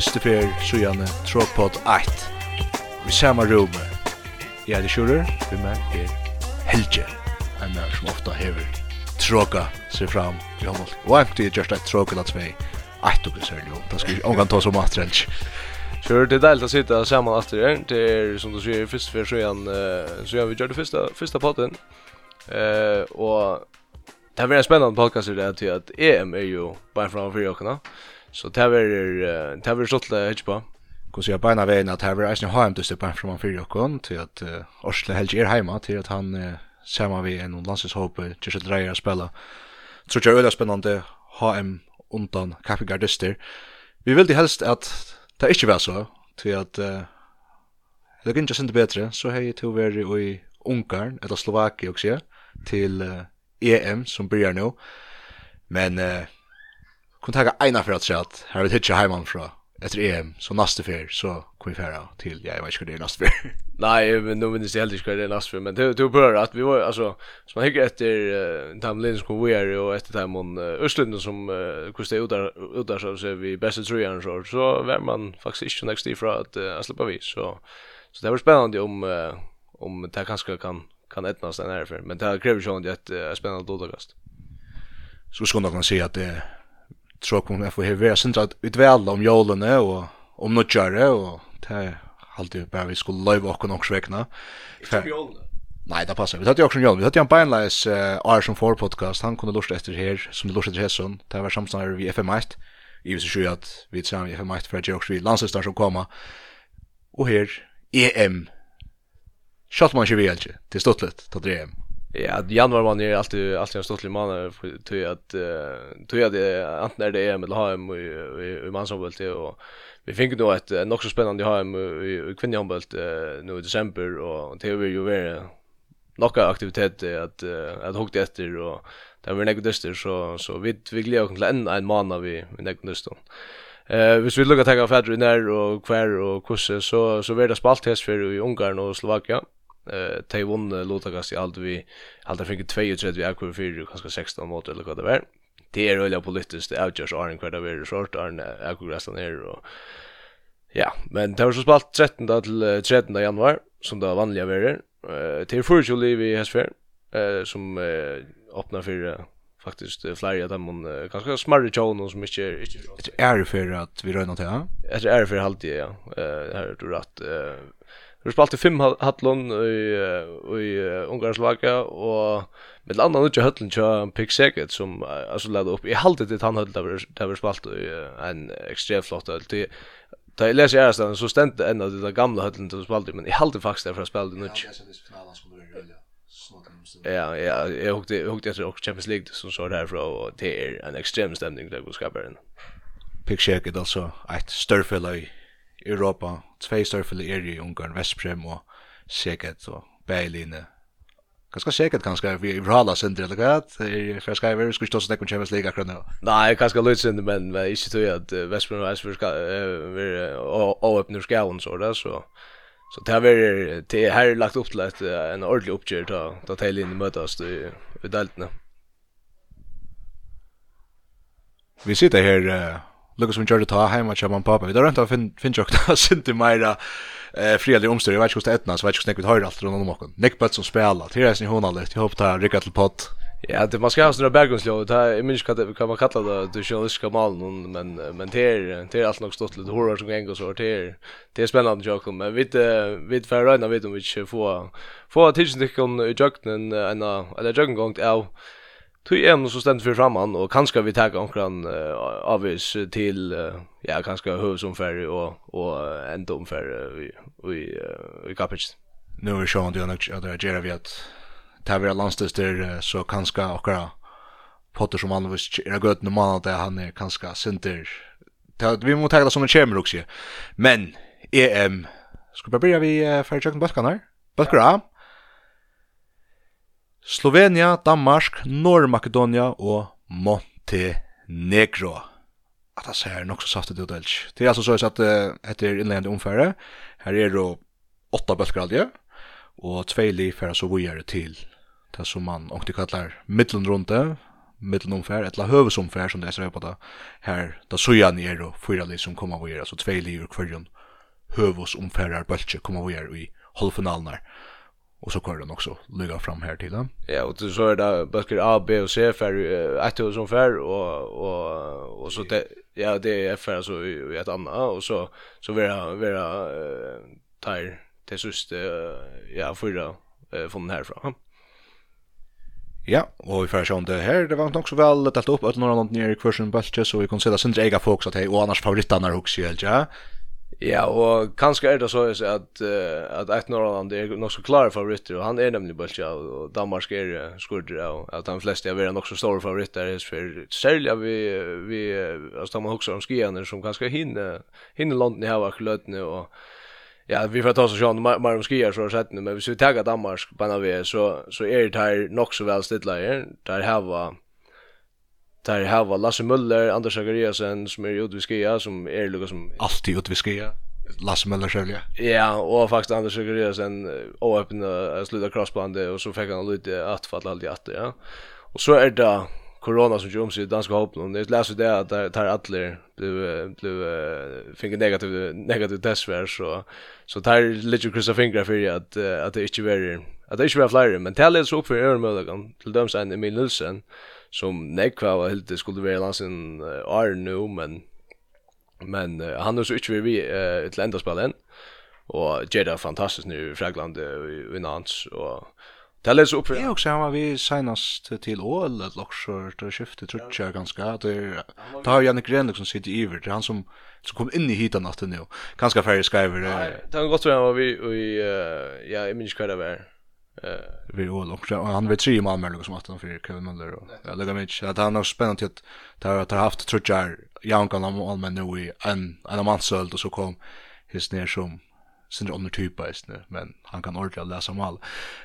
første fer sujane Tropod 8. Vi samme rum. Jeg er det Sjurer, vi med er Helge. En mann som ofta hever tråka seg fram i håndboll. Og jeg er just et tråka lats tvei Eit og gusser jo, da skal vi omgang ta som matrens Sure, det är deilt att sitta samman efter det. Det är som du säger, först för sjön, så jag vi gjorde första, första podden. Eh, och det här blir en spännande podcast i det här till att EM är ju bara framför åkarna. Eh, Så det var det var stolt att på. Kus jag bara vägen att här är jag hem till Stefan från fyra och till att Orsle helt är hemma till att han samma vi en landslags hopp till att dra spela. Så jag är öle spännande HM undan kaffegardister. Vi vill det helst att det inte var så till att Det kan inte sända bättre, så har jag till att i Ungarn, eller Slovakia också, till EM som börjar nu. Men uh, kunne taka eina for at se at her vil hitje heimann fra etter EM så neste fyr så kvar til, till jag vet inte hva det är neste fyr. Nej, men nu minns jag aldrig hur det är nästa fyr men det tog på att vi var alltså som man hickar efter uh, Tamlin som vi är och efter Tamon uh, Östlund som uh, kostade ut där ut där så vi bästa tröjan så så var man faktiskt inte nästa ifrån att uh, släppa vi så så det var spännande om uh, om det kanske kan kan ettnas den här för men det kräver ju att ett uh, spännande då Så ska man kunna säga att det tror kom jag får här vara synd att utvälla om jolene och om något göra och det halt ju bara vi skulle live och kunna också väckna. Nej, det passar. Vi hade ju också en jolene. Vi hade ju en Beinleis uh, som 4 podcast. Han kunde lusta efter här som det lusta efter Hesson. Det var samståndare vid FM1. I vill sju att vi tillsammans vid FM1 för att jag också vid landslistar som kommer. Och här EM. Schalt man inte väl inte. Det är stått lite. Ta 3 EM. Ja, januari man är alltid alltid en stolt man för jag att tror jag det antingen är det EM eller HM i i manshandboll till och vi fick då ett också spännande HM i kvinnohandboll nu i december och det är ju vara några aktiviteter att att hugga efter och det var något dyster så så vi vi glädjer oss till en en månad vi några dyster. Eh hvis vi lukkar taka fætur i nær og kvær og kusse så så verður spalt hest fyrir i Ungarn og Slovakia eh tei vunn Lotagas i alt vi alt fikk 32 akkur 4 kanskje 16 mot eller vad det var. Det er øyla politiskt det just Arne kvar det var short Arne akkur restan her og ja, men det var så spalt 13 da til 13 da januar som det vanliga verer. Eh til juli liv i Hesfer eh som eh, öppnar för faktiskt flyga dem hon uh, ganska smarre tjonen som inte är inte är för att vi rör något här. Är det är för halt ja. Eh här du rätt eh Vi spalte fem hattlon i, i Ungarns laga, og med landa nu nutja høtlen tja Pick Segert som altså leda opp. Jeg halte til han høtlen der, der vi spalt i en ekstremt flott høtl. Da jeg leser Gjærastaden, så stendte en av de gamle høtlen til å spalte, men jeg halte faktisk der for å spille nutja. Ja, det er. Ja, ja, jeg hukte jag hukte efter Champions League som så derfra, og det er en extrem stämning där går skaparen. Pick Shake alltså ett större i Europa, tvei størfelle er i Ungarn, Vestprem og Seket og Beiline. Ganska säkert ganska vi i Vrala center eller gat i Färska vi skulle stå så där kunde Champions League akkurat nu. Nej, ganska lite sen men men inte tror jag att Vestprem och Vestprem ska vi och öppnar skallen så där så så det har är det här lagt upp till ett en ordentlig uppgör då då till in i mötas i i deltarna. Vi sitter här Lucas som gjorde ta hemma kör man pappa. Vi där inte fin fin jag där sent i mera eh friade omstyr. Jag vet inte hur etna så vet inte hur vi har allt runt om och. Nick Butts som spelar. Det är ni hon alldeles. Jag hoppas det här rycker till pott. Ja, det man ska ha såna berggrundsljud. Det här är minst kan man kalla det det journalistiska mal någon men men det är det är allt nog stått lite horror som gäng och så det är det är spännande jag men vi vi för röna vet om vi får få tidsnyckeln i jukten en eller jökngångt av tog en som stendt för framman och kanske vi tar omkran uh, avvis till uh, ja kanske huvudsomfärg och och enda omfärg uh, vi vi uh, kapitch. Nu är Sean det annars att göra vi at ta vi landstester så kanske okra Potter som han er är gott när man att han er kanskje sinter. Vi måste ta det som en kjemer også, Men EM skal vi börja vi för jag kan bara kan Slovenia, Danmark, Nord-Makedonia og Montenegro. At det ser nok så saftet ut ellers. Det er altså så at uh, etter innleggende omfære, her er det åtta bøtker aldri, og tveili færa så vujere til det som man ångte kallar middelen runde, middelen omfær, etla høvesomfær som det er på det, her da sujan er og fyra li som kommer vujare, altså tvei li ur kvarjon høvesomfærar bøltje kommer vujere i halvfinalen her. Och så kör den också lyga fram här till den. Ja, och så är det böcker A, B och C för ett år som för och och och så det ja, det är för alltså i ett annat och så så vill vara uh, tar till sist ja, förra uh, från den härifrån. Ja, og vi får se om det her. Det var nok så vel delt opp at något nere i kursen bøltje, så vi kan se det sindre ega folk så hei, och annars favorittene er hos. Ja. Ja, og kanskje er det så at uh, at ett Norrland er nok så klar favoritter, og han er nemlig Bøltja, og Danmark er skurder, og at han fleste er nok så store favoritter, for særlig vi, vi altså, da man også om skiene, som kanskje hinner, hinner London i hava kløtene, og ja, vi får ta oss sjøen, mer om skier, så har sett men hvis vi tar Danmark på en av vi, så, så er det her nok så vel Där der hava, där här var Lasse Müller, Anders Zachariasen som är ute vid Skia som är lika som alltid ute vid Skia. Lasse Müller själv. Ja, och faktiskt Anders Zachariasen öppna sluta crossbandet och så fick han lite att falla allt i att ja. Och så är det corona som gjorde sig danska hopp och det läser det att det tar alla blev blev fick negativ negativ test för så så tar lite kryssa fingrar för att att det inte var att det inte var flyr men det så upp för övermödan till döms en Emil Nilsson som nekva var helt skulle være lansen uh, ar nu men men uh, han er så ikke vi uh, til enda spillen og gjør det fantastisk nu i Fragland og i Nans og Det läser upp. Jeg også, han var vi senast til Ål et loksjør til skiftet tror jag ganske det det har Janne Gren som sitter i det han som som kom inn i hitan natten nu. ganske færre skriver det. Det har gått så han var vi i ja, jeg minns det var eh vi och också han vet tre man men liksom att han för Kevin Miller och jag lägger mig att han har spännande att ta ta haft trutjar young kan om all men nu i en en man sålt och så kom his ner som sin under typ just nu men han kan ordentligt läsa mal.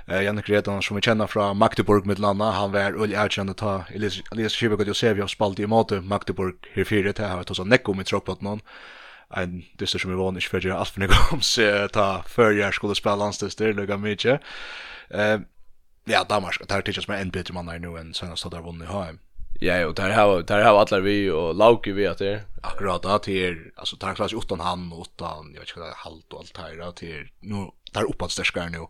Eh Janne Gretan som vi känner från Magdeburg med landa han var öl erkänd att ta Elias Schibek och Josef jag spalt i mot Magdeburg här fyra det har tagit så necko med tråk på någon en dyster som vi vanligt för att å gjøre alt om, ta før jeg skulle spille landsdyster, lukket mye. Eh ja, Danmark, där tycker jag som en bättre man där nu än sen så där vunnit hem. Ja, och där har där har alla vi och Lauke vi att det. Akkurat där till alltså tar klass utan han och utan jag vet inte halt och allt här till nu där uppåt stärskar nu.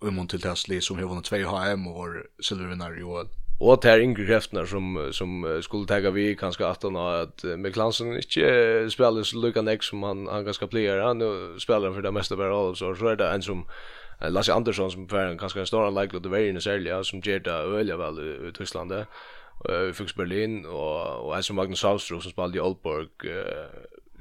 Och mot till Tesla som har vunnit 2 HM och silvervinnare i år Och det är yngre kreftene som, som skulle tagga vi kanske att han har at Miklansen inte spelar så lukka nek som han, han ganska pleier han spelar för det mesta bara av så är det en som Lasse Andersson som för en ganska stor like the very necessarily som ger det öliga väl i Tyskland där eh Fuchs Berlin och och alltså Magnus Saustro som spelade i Oldborg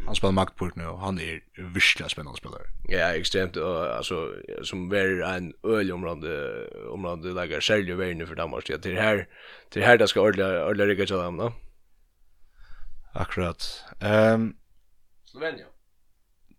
han spelar Magdeburg nu och han är virkelig spännande spelare. Ja, extremt och alltså som är en öl område område lägger själv ju nu för Danmark till det här till här det ska ordla ordla rycka till dem då. Akkurat. Ehm um, Slovenien.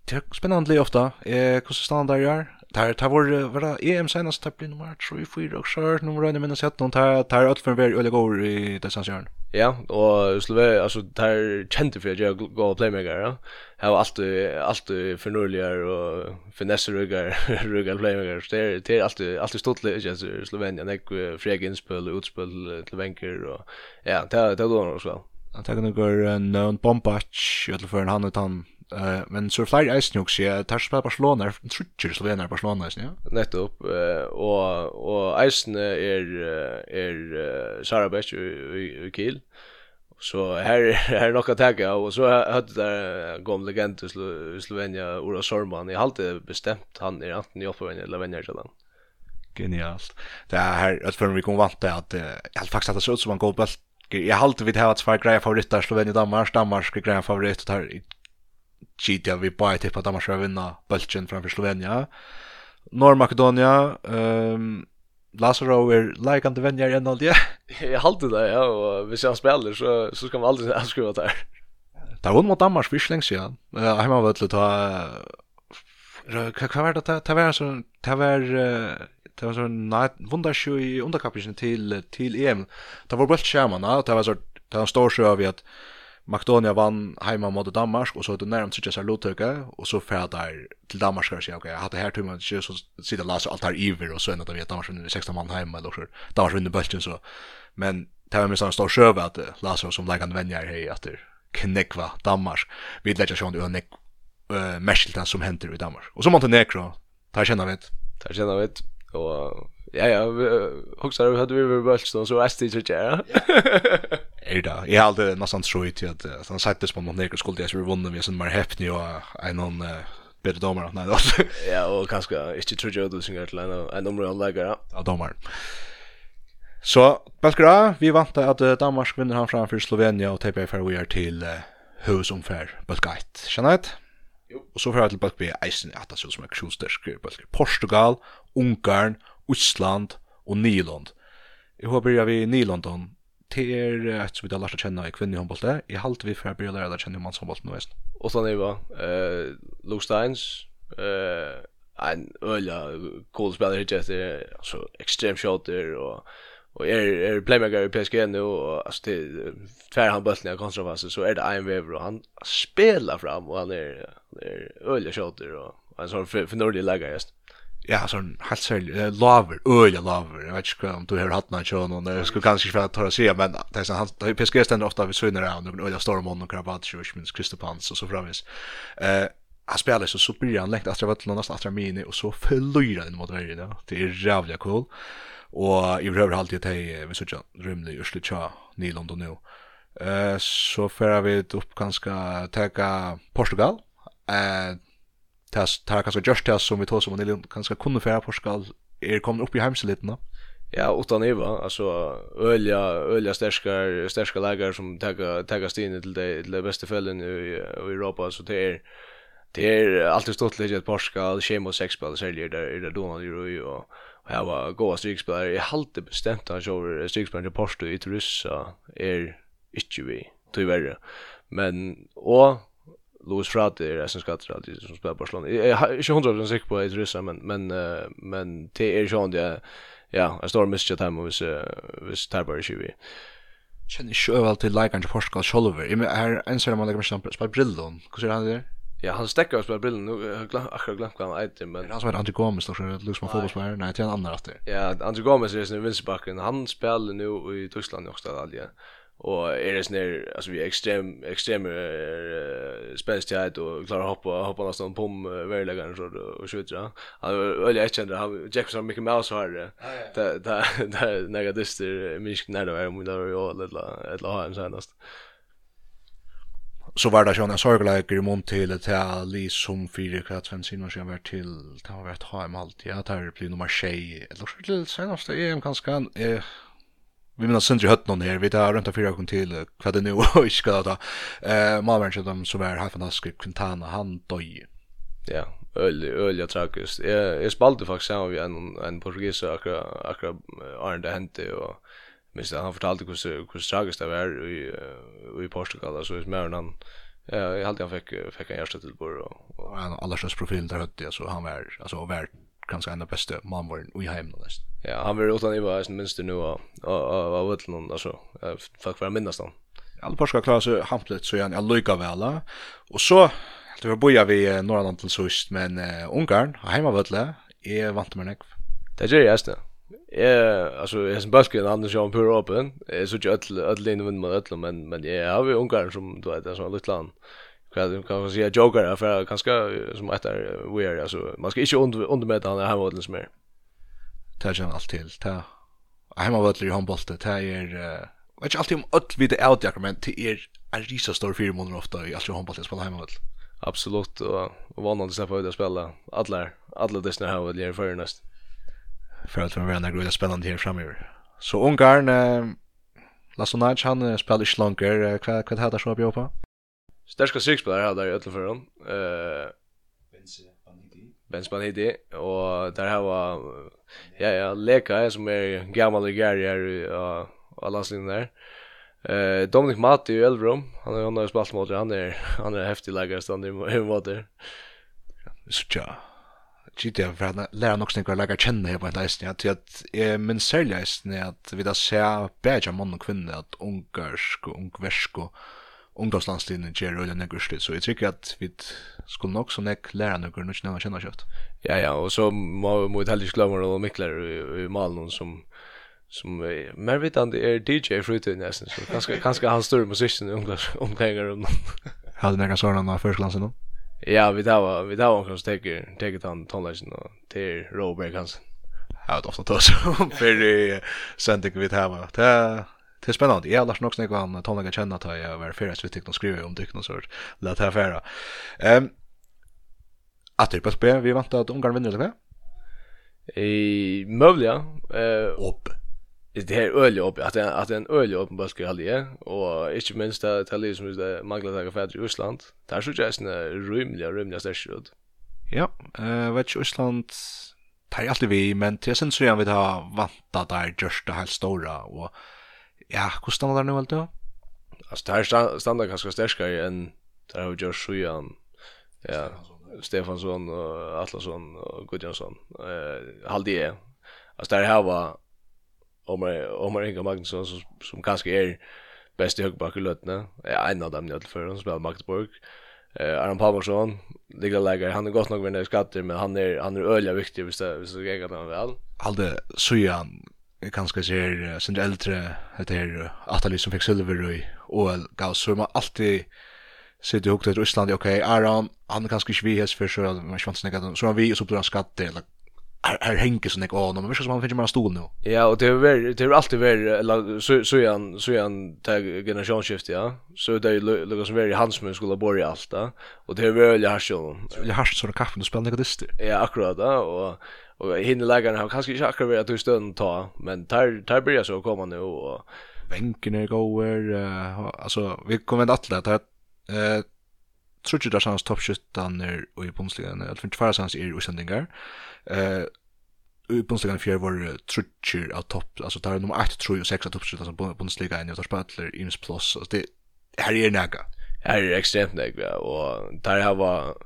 Det är spännande ofta. Eh, hur ska der gjør? tar tar var var det EM senast tar blir nummer 3 4 och så nummer en minus 17 tar tar allt för väl eller går i det sen Ja, och Slove alltså tar kände för jag går playmaker ja. Har allt allt för nullar och finesser ruggar ruggar playmaker det är det är allt allt stolt känns Slovenien jag fräg inspel utspel till vänker och ja, det det då nog så. Han tar några någon bombach eller för han utan Uh, men så flere eisen jo ikke sier at Tarsus Barcelona er trutter slovener Barcelona eisen, ja? Nettopp, uh, og, og eisen er, er uh, Sarabek i, i, i Kiel, så her, her er nok å tagge av, og så hadde der gom legend i Slo Slovenia, Ura Sorman, jeg har alltid bestemt han er enten i oppvendig eller venner til han. Genialt. Det er her, at før vi kom vant det, at jeg hadde faktisk hatt det så ut som en god bølt Jag har alltid vid hava tvær grejer favoritter Slovenia Danmark, Danmark greia favoritt og tar Gidia vi bara tippa att Danmark ska vinna bulchen framför Slovenia. Norr-Makedonia, um, Lazaro är likande vänjer än allt det. Jag håller det, ja, och hvis han spelar så, så ska man aldrig avskriva det här. Det var mot Danmark för länge sedan. Jag har var det ta... Vad var det? Det var en Det var... Det var sån... Nej, vundarsjö i underkappingen till, till EM. Det var bara ett skärmarna. Det var så... Det var en stor sjö av att Makedonia vann heima mot Danmark, og så det nærmest sig så lottøke, og så fer der til Danmark og sier, ok, jeg hadde her tur, men ikke så sitte og alt her iver, og så enda det vi at Danmark vinner 16 mann heima, eller så Danmark vinner bulten så. Men det var med en stor sjøve at Lasse som lägger venner her at det knekva Danmark. Vi legger sjån uan nek eh merskiltan som henter i Danmark. Og så Montenegro, der kjenner vet tar kjenner vet. og ja, ja, vi, vi hadde vi vært bølgen, så er det ikke, ja. är det. Jag hade nästan trott att att han sattes på någon näker skulle jag skulle vinna vi som mer häpni och en någon bättre domare nej då. Ja, och kanske inte tror jag du synger till en en nummer jag lägger. Ja, domare. Så Belgra, vi vant att Danmark vinner han framför Slovenien och TP för vi är till uh, husomfär Belgait. Känner Jo. Och så får att till Belgby Eisen att det så som är kjolstärsk Portugal, Ungarn, Island och Nyland. Jag har vi i Nyland det er et som vi har lært å kjenne i kvinne i håndbollet. Jeg halte vi før jeg blir lært å kjenne i mannshåndbollet nå. Og sånn er det uh, Luke Steins, uh, en øyla cool spiller hit etter, altså ekstrem shooter, og, og er, er playmaker i PSG nu og altså til tver han bøttene av kontrafasen, så er det Ein Weaver, og han spelar fram, og han er, han er øyla shooter, og en sånn fornøylig lager, just ja sånn helt særlig, uh, laver, øyla laver, jeg vet ikke om du har hatt noen kjøn, og jag skulle kanske för att å si, men det er sånn, han det PSG ständer ofta vid av, noen øyla öliga stormon och krabat ikke minst Kristopans og så framis Uh, han spelar så så blir han lengt att jag vet någonstans att mini och så förlorar den mot världen ja. Det är jävligt cool. Och i behöver alltid att vi så tjän rymlig urslit tja Nilon och nu eh så för vi upp ganska ta Portugal. Uh, tas tar kanskje just tas som vi tog som en del kanskje kunne færa på skal er kommer upp i heimselitna. Ja, utan eva, alltså ölja ölja stärskar stärska läger som tagga tagga stin till det till det bästa fällen i, i Europa. Så det är det är alltid stått lite Portugal, par skal schema sex spel så där är det då ju och och här var goda strikspelare i halde bestämt han kör strykspelare Porsche i Ryssa är inte vi tyvärr men och Louis Frati är sen skattar alltid som spelar Barcelona. Jag är inte hundra procent säker på Idrissa men men men det är ju det ja, jag står mest jag hem och så vis Tarbar 20. Känner ju över till like kanske Portugal Solver. Jag är en sån man lägger mig på Brillon. Hur ser han där? Ja, han stäcker oss på Brillon. Nu har jag akkurat glömt vad han heter men han som heter Andre Gomes då så det looks man fotbollsspelare. Nej, till en annan efter. Ja, Andre Gomes är ju en vinstbacken. Han spelar nu i Tyskland också där alltså och är det snär alltså vi är extrem extrem uh, spänstighet och klarar hoppa hoppa nästan på om uh, värläggaren så och så vidare. Alltså väl jag kände han Jackson Mickey Mouse har det. Det det det några minst minsk när det var men det var ju lilla ett lag senast. Så var det sånn en sorgleik i mån til till ett li som fire kvart fem sen sen var til det har varit HM allt. Ja, det har blitt nummer 6 eller så til till senaste EM kanske eh vi minns sindri hött någon här vi tar runt fyra kun till vad det nu, och ska då det da. Malveren som de så var helt fantastisk, Quintana, han døy. Ja, øyelig, øyelig tragisk. Jeg, jeg spalte faktisk sammen med en, en portugis akra akra Arne det hendte, och minst han fortalte hur hur tragiskt det var i, i Portugal, så hvis mer han, ja, jag hade han fick fick en hjertetilbord. Og, och en allerstens profil der høtte, så han var, alltså var kanske en av bästa mannvaren i hemma nästan Ja, han vill utan i var minst nu av av Woodland alltså. Fuck vad minnas han. Alla Porsche klarar sig hamplet så gärna lycka väl. Och så Det var boja vi Norrland til sust, men uh, Ungarn, heimavøtle, är vant med nek. Det gjør jeg æstne. Jeg, altså, jeg som bøsken, han er sjåan pur åpen. Jeg så ikke ødel, ødel inn vinn med ødel, men, men jeg har vi Ungarn som, du vet, en så litt land. Kan man si, joker, for jeg kanskje som etter, alltså man altså, man skal ikke undermøte han er heimavøtlen som er tar han allt till ta hemma vad i handbollen ta är vet inte alltid om öll vid det out jag men det er en risa stor fyra månader ofta i alltså handbollen spelar hemma väl absolut och vanligt så får jag spela alla alla dessa här väl för näst för att vara en grov spännande här framöver så Ungarn uh, Lasse Lasonaj han uh, spelar i Slanker vad vad heter så på Stärska sykspelare hade jag i alla fall. Eh Bensman hiti og der har var ja ja Leka som er gammal og gärd er og alla sin der. Eh Dominic Matti i Elvrum, han har ju spalt mot han er han er heftig lagar stand i moder. Så tja. for för att nok nog å lage kjenne her på ett läsning at min men sälja är at vi da ser bedre mann og kvinne, at ungarsk og ungversk og ungdomslandslinjen ger øyne nekker så jag tycker att vi skulle nog så nek lära nekker nu när man känner kött. Ja, ja, och så må vi heller ikke glemme noen mikler i, i Malmö som som är mer vitande är DJ Fruity nästan så kanske kanske han större musiken omkring om hade några sådana försklansen då Ja, vi tar var vi tar var kanske täcker täcker han tonlagen och till Robert kanske. Ja, det ofta tagit så för sen tycker vi tar här. Det Det är spännande. Jag har lärt också något om tonlaga känna att jag var färdigt vid tyckte skriva om tyckte så lät här färra. Ehm att det på spel vi väntar att Ungarn vinner det. I möjliga eh upp. Det här öliga upp att en, att en öliga upp bara ska hålla och inte minst att det som det manglar där för i Ryssland. Där så just en rymliga rymliga session. Ja, eh vet Ryssland tar alltid vi men till sen så att vi har vantat där just det här stora och ja, hur stannar det nu allt då? Alltså där stannar ganska starkare än där har Josh Shuyan. Ja. Stefansson och Atlasson och Gudjonsson. Eh halde Alltså där har var Omar Omar Inga Magnusson som, som kanske är bäst i högerback i Lötne. Ja, en av dem i alla fall som spelar Magdeburg. Eh Aron Palmersson, ligger lägger han är gott nog vinner skatter men han är han är öliga viktig visst visst jag kan väl. Alde Shuyan kanske ser sin äldre etter her Atali som fick silver i OL gav så man alltid sitter hukt etter Island okej Aron han kanske kanskje ikke vi hest for så man ikke vant så han vi så blir han skatt eller här här hänker så nek honom men visst som han finner man stol nu. Ja och det är väl det är alltid väl eller så så är han så är han tag generationsskifte ja. Så det är lugg som väl hans men skulle börja allt där och det är väl jag har så. Jag har så kaffe och spelar nek Ja akkurat då och och hinne läggarna har kanske inte akkurat varit att stund ta men tar tar börjar så komma nu och bänken är goer uh, alltså vi kommer att alla ta eh tror ju där chans topp 17 är och i Bundesligan eller för två chans är usändningar eh i Bundesliga fjärde var trutcher av topp alltså där nummer 1, tror jag 6 av toppskyttarna som Bundesliga inne tar spelar Ims plus alltså det här är näga här är extremt näga och där har var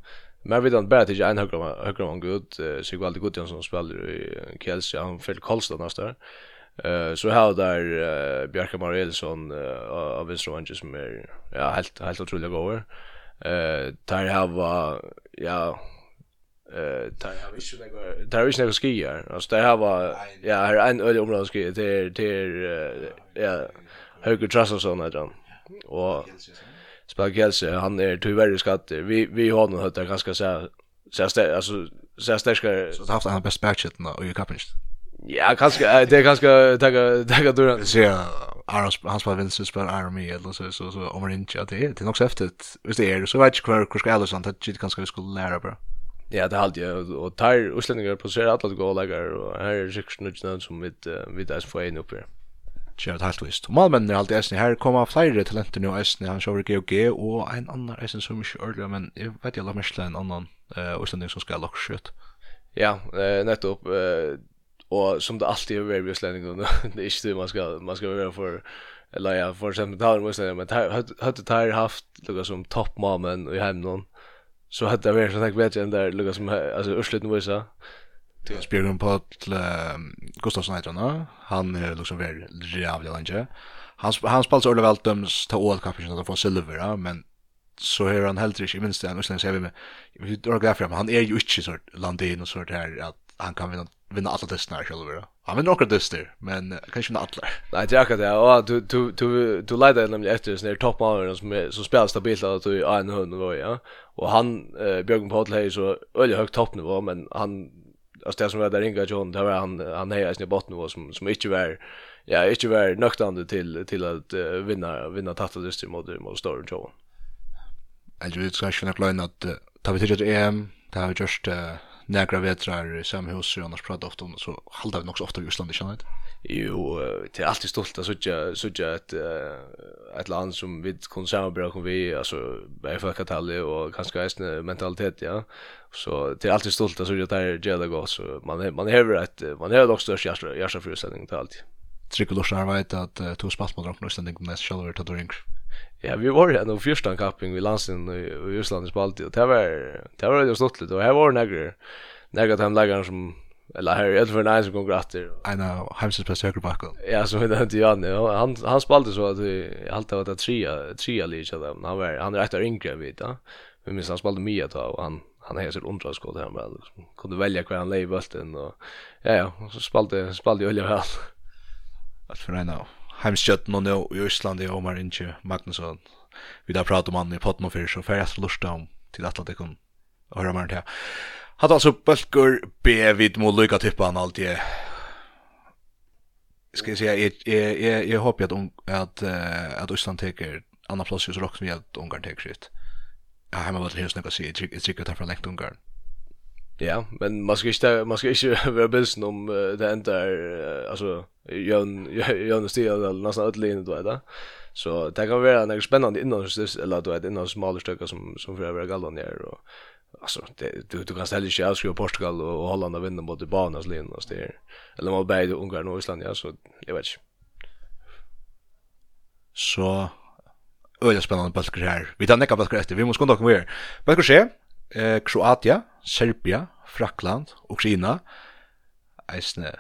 Men vi vet bara att en högra högra man god så går alltid Gudjon som spelar i Kelsey han fyller Karlstad nästa. Eh så har där Bjarke Marielsson av Vinstrovange som är ja helt helt otroligt goda. Eh där har ja eh där har vi ju några där har vi några skier. Alltså där har ja här en ölig område skier till till ja Höger Trasson heter då. Och Spagelsi, han är tyvärr skatt. Vi vi har nog hört ganska så så alltså så här starka så haft han bäst patchen och ju kapen. Ja, kanske det ganska tagga tagga då. Så ja, Aros han spelar vänster spelar Army eller så så så om det inte det det är också efter att visst det är så vet jag kvar kvar ska alla sånt att det kanske vi skulle lära bra. Ja, det hade jag och tar utlänningar på sig alla lägga och här är 6 som vi vi där får in upp här gjør det helt vist. Og malmennene er alltid eisen her, kommer flere talenter nå eisen, han kjører GOG, og en annan eisen som ikke ordentlig, men jeg vet jeg la mest til en annan uh, Østlending som skal lukke skjøtt. Ja, eh, nettopp, eh, og som det alltid er ved Østlending, det er ikke det man skal, man skal være for, eller ja, for eksempel tar man Østlending, men hadde tar haft lukka som toppmamen i hjemme så hadde det vært sånn, jeg vet ikke, enn der lukka som, altså, Østlending viser, Spjörgen på Gustafsson heter han. Han är liksom väldigt jävla länge. Han han spelar så väl döms ta all kapitän att få silver, men så är han helt riktigt minst han Östland ser vi med. Vi drar graf fram. Han är ju inte så landin och så där att han kan vinna vinna alla testerna själv. Han vinner några tester, men kanske inte alla. Nej, det är akkurat det. Och du du du du leder nämligen efter sån där toppmannen som är så spelar stabilt att du är en hund och ja. Och han eh, Björgen Paul är så öle högt toppnivå, men han alltså det som var där Inga John där var han han är i botten och som som inte var ja inte var nöktande till till att uh, vinna vinna tattelist mot mot Storm John. Alltså det ska ju nog klara att ta vi till EM, det har just några vetrar samhus och annars pratar ofta om så halda vi också ofta i Island inte sant? Jo, det är alltid stolt att söka söka ett ett land som vi kan samarbeta med vi alltså i folkatalet och kanske även mentalitet ja. Så det är alltid stolt att söka där Jeda går så man man har ett man har också störst hjärta hjärta för sändning till allt. Trycker då så vet att två spalt mot Rocknosten den med själva to då Ja, vi var ju en första kapping vid landsin i Ryssland i Spalti och det var det var ju stort lite och här var några några av de som eller här är det för nice som går åter. I know, Hamsens på cirkelback. Ja, så det inte jag. Han han spelade så att vi alltid var att trea trea lite där. Han var han är efter yngre vet då. Vi minns han spelade mycket då och han han är så underskott här med kunde välja kvar han lejbulten och ja ja, så spelade spelade ju väl. Att för now heimskjøtten og nå i Øslandi og Omar Inge Magnusson. Vi da prater om han i potten og fyrir, så fyrir jeg så lurt om til at det kun høre mer til. Hadde altså bølgur B vid må lykka tippa han alltid. Skal jeg si, jeg, jeg, jeg, jeg håper at, at, at Østland teker annan plass hos Rock som jeg at Ungarn teker sitt. Ja, har var vært hos nekka si, jeg trykker det fra lengt Ungarn. Ja, men man ska inte man ska inte vara bilsen om det inte är alltså Jön Jön Stia eller nästan öll in då där. Så det kan vara något spännande innan eller då innan smala stycken som som för över gallan ner och alltså det du du kan ställa sig avskriva Portugal och Holland och vinna mot Banas linje och så. Eller mot både Ungern och Island ja så jag vet inte. Så öliga spännande balkar här. Vi tar näka balkar efter. Vi måste komma dock mer. Balkar sker eh, Kroatia, Serbia, Frakland, Ukraina, eisne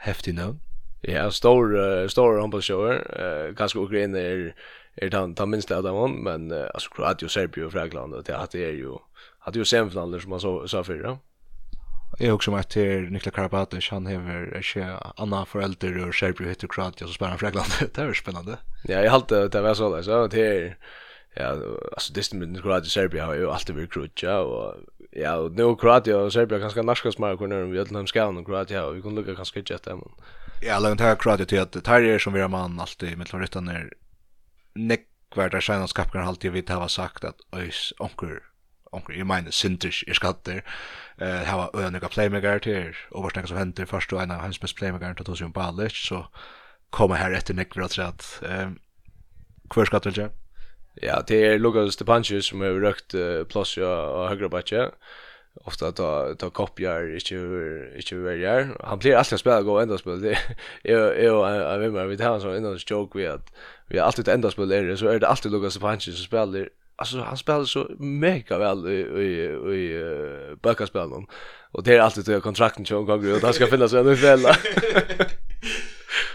heftig navn. Ja, stor, uh, stor håndballsjøer, Eh, kanske Ukraina är är den, den minst av dem, men uh, alltså Kroatia, Serbia och Frakland, det, det är ju att det är jo semifinaler som man så, så för då. Jag också med till Nikla Karabatic, han har ikke anna föräldrar och Serbia heter Kroatia, så spelar han Frakland, det är spännande. Ja, jeg halte det var så där så det är ja, alltså det med den Kroatien Serbia har ju alltid varit krutja och ja, och nu Kroatien och Serbia kanske norska smakar kunde vi alla ska och Kroatien och vi kunde lucka kanske inte det men ja, långt här Kroatia till att Tyrier som vi har man alltid med Loretta när vart där sen skapar alltid vi har sagt att ös onkel onkel i mina syntish är skatter. Eh ha öniga playmaker till och vart som händer först och en av hans bästa playmaker till Tosion Balic så kommer här efter nekvar att ehm kvar skattar Ja, det är Lukas Stepanchus som har rökt uh, plus och högra backe. Ofta ta ta kopiar inte inte väljer. Han blir alltid spela gå ända spel. Det är jag vet inte vi tar så ända joke vi att vi har alltid ända spel är så är det alltid Lukas Stepanchus som spelar alltså han spelar så mega väl i i i backaspelen. Och det är alltid till kontrakten som går ut. Han ska finnas en fälla.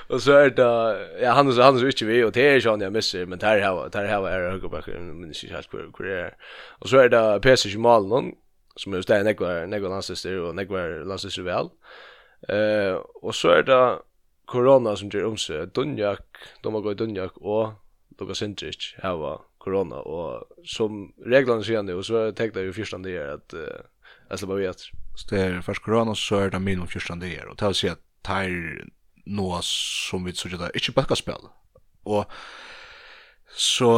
Och så är det ja han är han är inte vi och det är Jean jag missar men där har där har är höger back men inte helt kvar kvar. Och så är det Pesce Jamal någon som är ständ några några landsister och några landsister väl. Eh och så är det Corona som gör om sig Dunjak, de har gått Dunjak och Lukas här har corona och som reglerna säger nu så tänkte jag ju första det är att jag bara vet. Så det är först corona så är det minimum första det är och det vill säga att noe som vi tror det er ikke bøkkaspill. Og så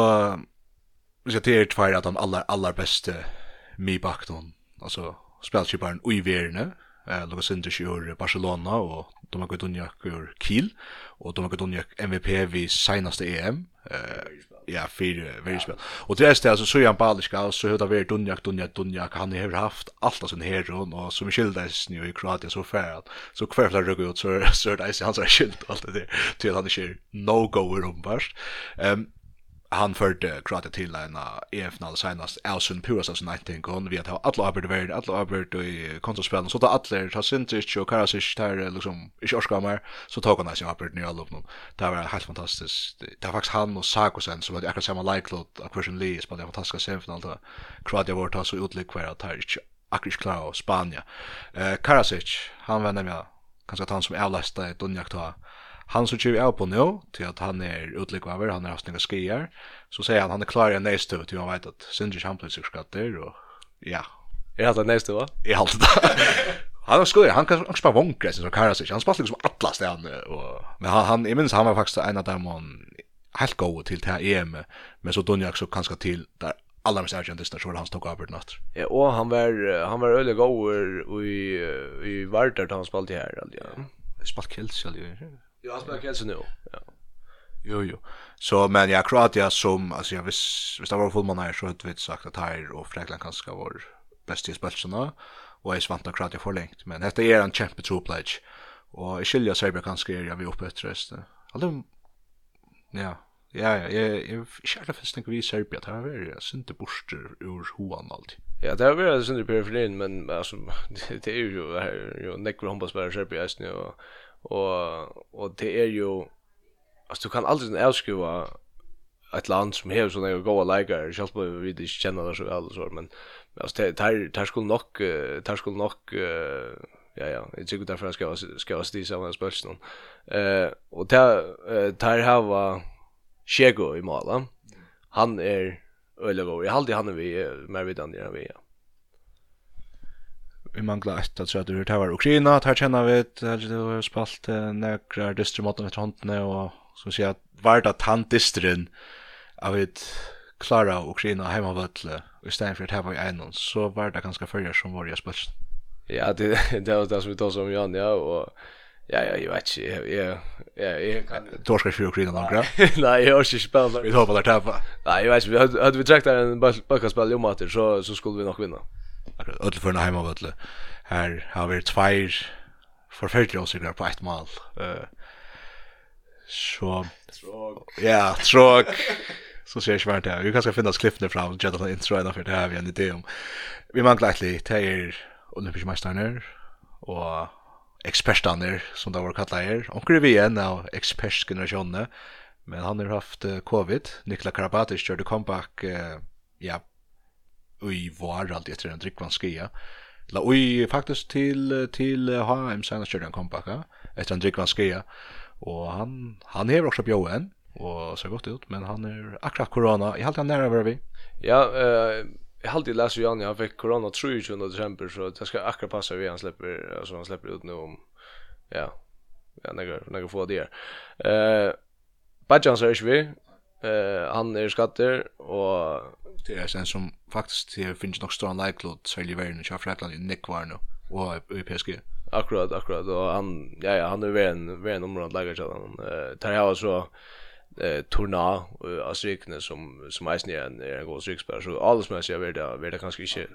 så det er tvær at han aller, aller beste mi bakton, altså spelskiparen ui verene, eh Lucas Sinders gjør Barcelona og Dona Godunjak gjør Kiel og Dona Godunjak MVP vi seinaste EM eh ja fyrir very spel. Og det er altså så Jan Baliska så hur det var Dunjak Dunjak Dunjak han har haft allt av sin hero og som skildes nu i Kroatien så fær så kvarfla rugg ut så så er han så skilt alt det till han er no go om bast. Ehm han förde Kroatien till en EF-final senast. Elsun Puras alltså 19 kon vi att ha alla arbete värd alla arbete i kontraspelen så att alla tar sin till och Karasic där liksom i Oskarmar så tog han sig arbete nya lopp nu det var helt fantastiskt det var faktiskt han och Sakosen som hade akkurat samma likelot av Christian Lee spelade en fantastisk semifinal där Kroatien var så utlik kvar att här akkurat klara Spanien eh Karasic han vände mig kanske att han som avlastade Donjak då han som kjører av på nå, til at han er utlikvaver, han er hastning av skier, så sier han han er klar i en neistøv til han vet at Sindri han plötsligt skatter, og ja. Er han en neistøv, va? I alt det. Han var skojar, han kan också bara vonkra sin som Karasic. Han spalt liksom alla ställen. Men han, han, jag minns han var faktiskt en av dem han helt god till det EM. Men så Donjak så kanske till där alla mest argentistar så han tog över natt. Ja, och han var han var öle god i i vart där han spelade här alltså. Spalt kills alltså. Jo, han spelar kanske nu. Ja. Jo, jo. Så, men ja, Kroatia som, alltså jag visst, visst det var fullman här så hade vi sagt att här och Fräkland kanske var bäst i spelserna. Och är svant att Kroatia får längt. Men detta är en kämpe pledge. Och i skilja Serbia kanske är jag vi uppe ett röst. Alltså, ja. Ja, ja, jag jag kärna fast tenker vi Serbia det har vært jag synte borster ur hoan alltid. Ja, det har varit synte periferien, men alltså det är ju ju nekker hoppas bara Serbia just nu och og og det er jo altså du kan aldri avskriva ett land som har såna goda läkare själv på vi det känner det så väl så men alltså det tar tar skulle nog tar skulle nog ja ja jag tycker därför ska ska sti samma spörsmål eh och tar tar hava Chego i Mala han är öligo i halde han är vi mer vidare än vi ja vi mangla ett att så att det var Ukraina att här känner vi att det har spalt några dystra mot med handen och så säga att vart att han dystren av vet klara Ukraina hemma völle och istället för att ha en så var det ganska förra som var jag spalt. Ja, det det var det som vi tog som Jan ja och Ja, ja, jag vet inte. Jag, jag, jag, kan... Torskar för Ukraina några? Nej, jag har inte spelat. Vi hoppar där tappa. Nej, jag vet inte. Hade vi träckt där en backaspel i omater så, så skulle vi nog vinna öll för heima av öll. Här har vi två förfärliga åsikter på ett mål. Eh så ja, tråk. Så ser jag inte här. Vi kanske finnas klippen fram, jag tar intro ena för det här vi har en idé om. Vi manglar lite här olympiska mästarna och expertaner som det var kallat här. Onkel vi en av expertgenerationen. Men han har haft covid. Nikola Karabatis körde comeback uh, ja, i var alltid efter en drickvanskia. La oj faktiskt till till HM senast körde han kompaka efter en drickvanskia och han han är också bjöen och så gott ut men han är akkurat corona i allt han nära vi. Ja, eh jag hade läst ju han fick corona 23 december så det ska akkurat passa vi han släpper alltså han släpper ut nu om ja. Ja, några några få det. Eh Badjans är vi, Eh han är skatter och det är sen som faktiskt det finns nog stora likelihood sälj värden i Frankland i Nick var nu och i PSG. Akkurat akkurat och han ja ja han är väl en väl en område lägger så han eh tar jag så eh turna av strykne som som är snär en en god strykspelare så alls men jag vet det vet det kanske inte.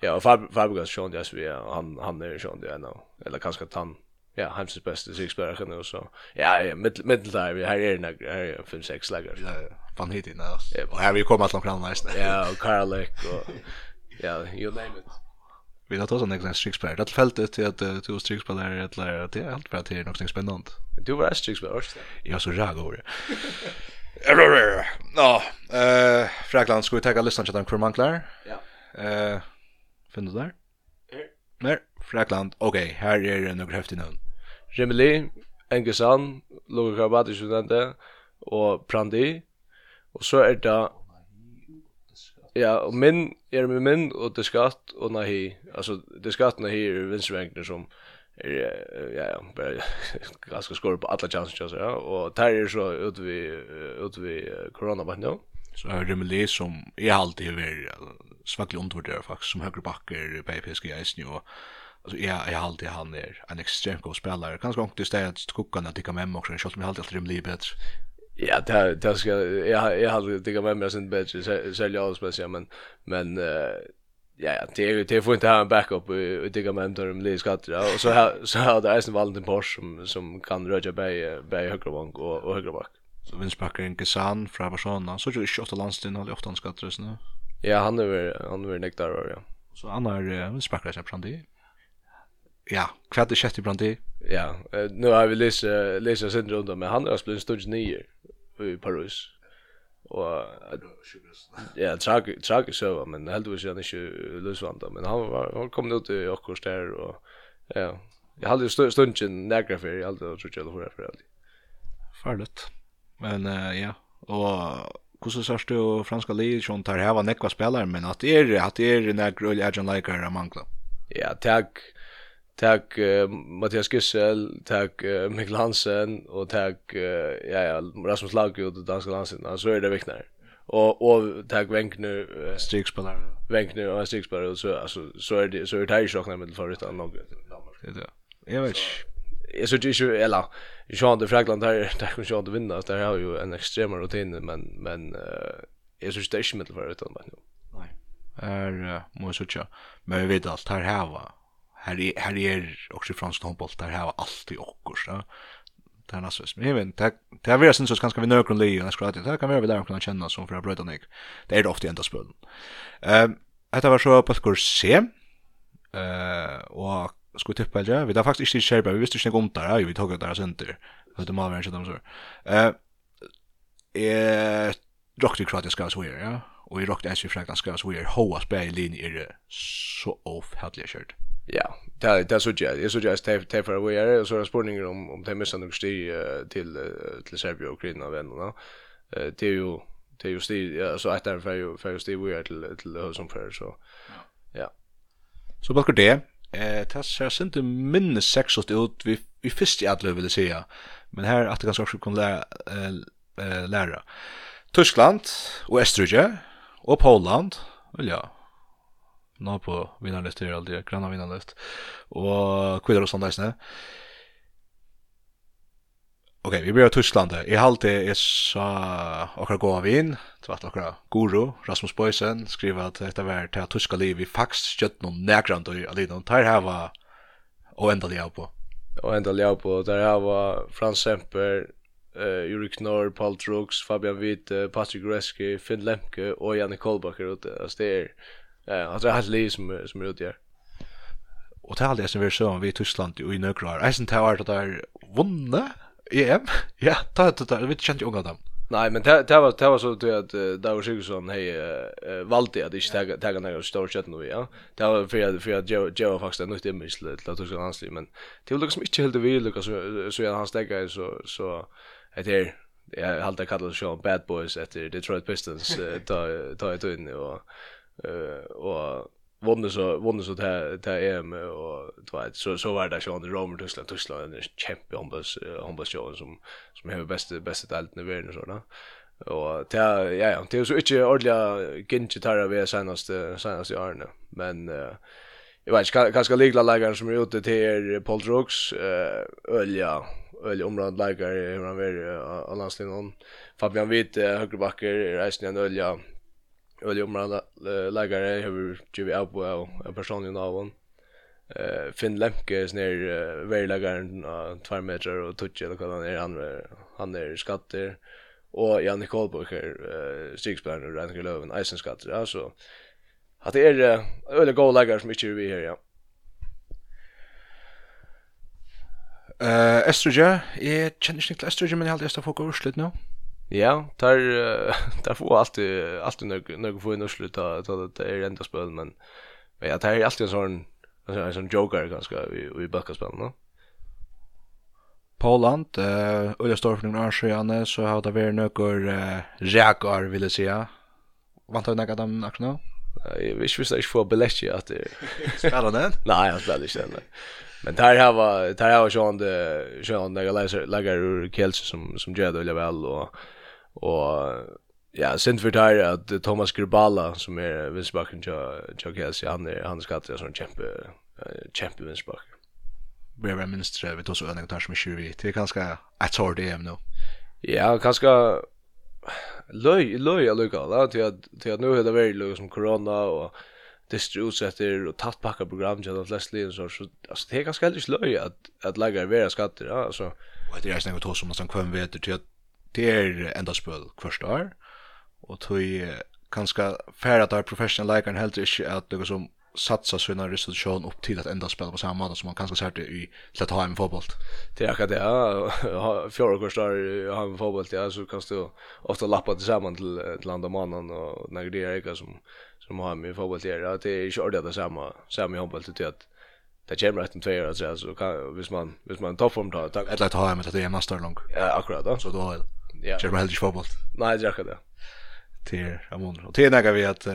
Ja, Fabregas Sean det vi han han är Sean det ändå eller kanske tant ja, heimsins beste sexbärare nu så. Ja, ja, mitt mitt där vi här är det några här är fem sex lägger. Ja, fan hit inne alltså. Och här vi kommer att långt näst. Ja, och Karlek och ja, you name it. Vi har tagit en extra sexbärare. Det fällt ut till att två sexbärare att lära att det är allt för att det är något spännande. Du var sexbärare. Jag så ragar. Ja, eh Frankland ska vi ta listan till den kurmanklar. Ja. Eh, finner du där? Mer. Frakland, ok, her er det noen heftig navn. Remeli, Engesan, Logo Karabati, som nevnte, og Prandi, og så er det Ja, og min, er med min, og det skatt, og nahi, altså, det skatt nahi er vinstvengne som, er, ja, ja, bare ganske skor på alle chansen, ja, og der er så ut vi, ut vi koronaband, ja. Så er det med det som, jeg alltid har vært svaklig undervurdere, faktisk, som høyre bakker på EPSG-eisen, og, Alltså ja, jag har alltid han är en extremt god spelare. Kanske inte det att kocka när tycka med mig också, jag har alltid alltid rimligt bättre. Ja, det det ska jag jag hade tycka med mig sen bättre sälja oss men men men ja ja det det får inte ha en backup och tycka med då om Lee och så här så har det Eisen Valentin Porsche som som kan röja bäj bäj bank och och högerback. Så vinstbacken Gesan från Barcelona så tror jag 28 landstinn har 8 skatter nu. Ja, han är han är nektar ja. Så han är vinstbacken sen från det ja, hva er det kjøtt i brandi? Ja, nu har vi lest lest oss inn rundt, men han har blitt stort nye i Paris. Og ja, trag trag så men heldigvis han ikke løsvanda, men han var han kom ut i akkurat der og ja, jeg hadde stundjen nægra for, jeg hadde tror ikke det var for alltid. Farligt. Men uh, ja, og hvordan sørst du franska livet som tar heva nekva spelare, men at det er, at det er nekva ull er likar Leikar mangla? Ja, takk. Tack uh, Mattias Gissel, tack uh, Mikkel Hansen och tack uh, ja, ja, Rasmus Lago och danska Hansen. Så är det viktigare. Och och tack Wenkner uh, strykspelare. Wenkner och strykspelare så alltså så är det så är det ju chockna med förut utan något. Det är. Jag vet. Jag så det ju eller i sjön Frankland där där kan sjön vinna där har ju en extrem rutin men men uh, jag så det är inte med förut än. Nej. Är måste jag. Men vi vet allt här här va här är här är också fransk handboll där har alltid också så. Det är nästan men även det det är sen så ganska vi nökron lejon jag skulle det kan vi där kunna känna som för att bröta ner. Det är det ofta ända spelen. Ehm det var så på skor C. Eh och skulle tippa det vi där faktiskt inte skärpa vi visste inte om där här vi tog det där center. För det man inte dem så. Eh eh Dr. Kratis ska så ja. Och i Dr. Ashley Franklin ska så här hoa spel i linje är så off helt kört. Ja, det det så jag. Det så jag stäv stäv för vad är och så spårningen om om det missar något sti till till Serbia och Ukraina vännerna. Eh det är ju det är ju sti alltså att det för ju för sti vi är till till som för så. Ja. Så bakar det. Eh det ser sent minne sexigt ut vi vi först i alla vill säga. Men här att det kanske också kan lära eh lära. Tyskland och Österrike och Polen. Väl ja, nå på vinnarlist er aldri, granna vinnarlist, og kvidder og sånn deisne. Ok, vi blir av Tyskland, Jeg halte jeg sa okra gå av vin, tvart okra guru, Rasmus Boysen, skriver at dette var til tyska liv i fax, kjøtt noen negrant og alidon, tar her var og enda liv på. Og enda liv på, der her var Frans Semper, eh uh, Jurik Knorr, Paul Trugs, Fabian Witt, Patrick Reske, Finn Lemke og Janne Kolbacher ute. Alltså det är Eh, alltså har liv som som är ute där. Och det har som vi så om vi i Tyskland och i Nökrar. Eisen Tower där vunne EM. Ja, ta ta ta vi kände unga dem. Nej, men det det var det var så att där Davor Sigurdsson hej valde att inte ta ta några stora shot nu, ja. Det var för att för att Joe Joe faktiskt något i mig till att Tyskland hans men det var liksom inte helt vill Lucas så så han stäcker så så att det jag har alltid kallat det så Bad Boys efter Detroit Pistons ta ta ett in och eh och vann så vann så där där med och tvåt så så var det Sean Romer Tyskland. Tyskland en champion bus han som som har bästa bästa allt i världen så där. Och det ja ja det är så inte ordliga tar vi senaste senaste åren men eh jag vet inte kanske ligla lägger som är ute till Paul Drugs eh ölja öll området lägger hur han vill landslaget Fabian Witt högerbacker resten en ölja Öle områden läggare har ju av på en i navn. Eh Finn Lemke är snär värdläggaren av 2 meter och touch eller vad han är han han är skatter och Janne Kolbøker eh strikspelaren och Ranke Löven Eisenskatter alltså att det är öle goalläggare som inte är vi här ja. Eh Estrogen, jag känner inte Estrogen men jag har alltid stått på urslut nu. Ja, tar tar få allt allt nog nog få in och sluta ta det är ända spel men men jag tar alltid en sån en sån joker ganska i i backspel, va? Poland, eh Ulla står för några år så har det varit några jackar vill jag säga. Vant har några dem också nu? Jag visste visst jag för Belletti att det spelar den. Nej, jag spelar inte den. Men där har var där har jag sjön det sjön där läser lägger ur Kelse som som gör det väl och Og ja, sent for där at Thomas Grubala som er vänsterbacken til till Chelsea han er han skal til sånn kjempe kjempe vänsterback. Vi er minst vi tar så en gång som 20. Det er ganske et hårt det nå. Ja, ganske løy løy er lukka. Da til at til at nå er det veldig löj som corona og distributsetter og tatt pakka program til att flest lin så så alltså det er ganske heldig løy at at lagar vera skatter ja altså. Og det er snakk om som någon kvän vet til at det er enda spøl kvart år, og tog kanskje færre at det er professional leikeren heller ikke at det er som satsa sina restitution upp till att ända spela på samma måte som man kanske ser det i att ha en fotboll. Det är akkurat det. Ja. Fjärde kurs där har en fotboll ja, så kan du ofta lappa tillsammans till till andra mannen och när det är jag som som har med fotboll där. Ja, det är ju ordentligt det samma samma fotboll till att det kommer rätt två år alltså så kan vis man vis man toppform då. Eller att ha med det är master lång. Ja, akkurat då. Så då ja. Kjær meg heller ikke fotboll. Nei, det er akkurat det. Til Ramon. Og til nægget vi at,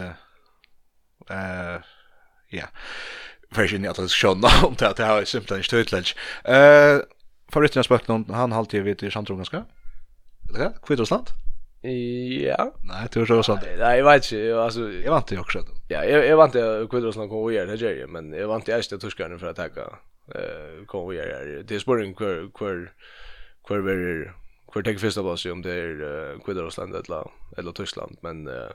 uh, ja, fyrir inn i atlantisk sjåna om det at det har simpelthen ikke tøytlensk. Uh, Favoritten av spøkken, han halte vi til Sandrum ganske. Vet du hva? Kvitt Ja. Nei, du er så sant. Nei, jeg vet ikke, altså... Jeg vant det jo også. Ja, jeg, jeg vant det Kvitt Russland kom og gjør det, Jerry, men jeg vant det eiste tyskerne for å takke uh, kom og gjør det. Det er spørring hver, hver, hver, hver, kvar tek första plats om det är uh, Kvidarosland eller eller Tyskland men uh,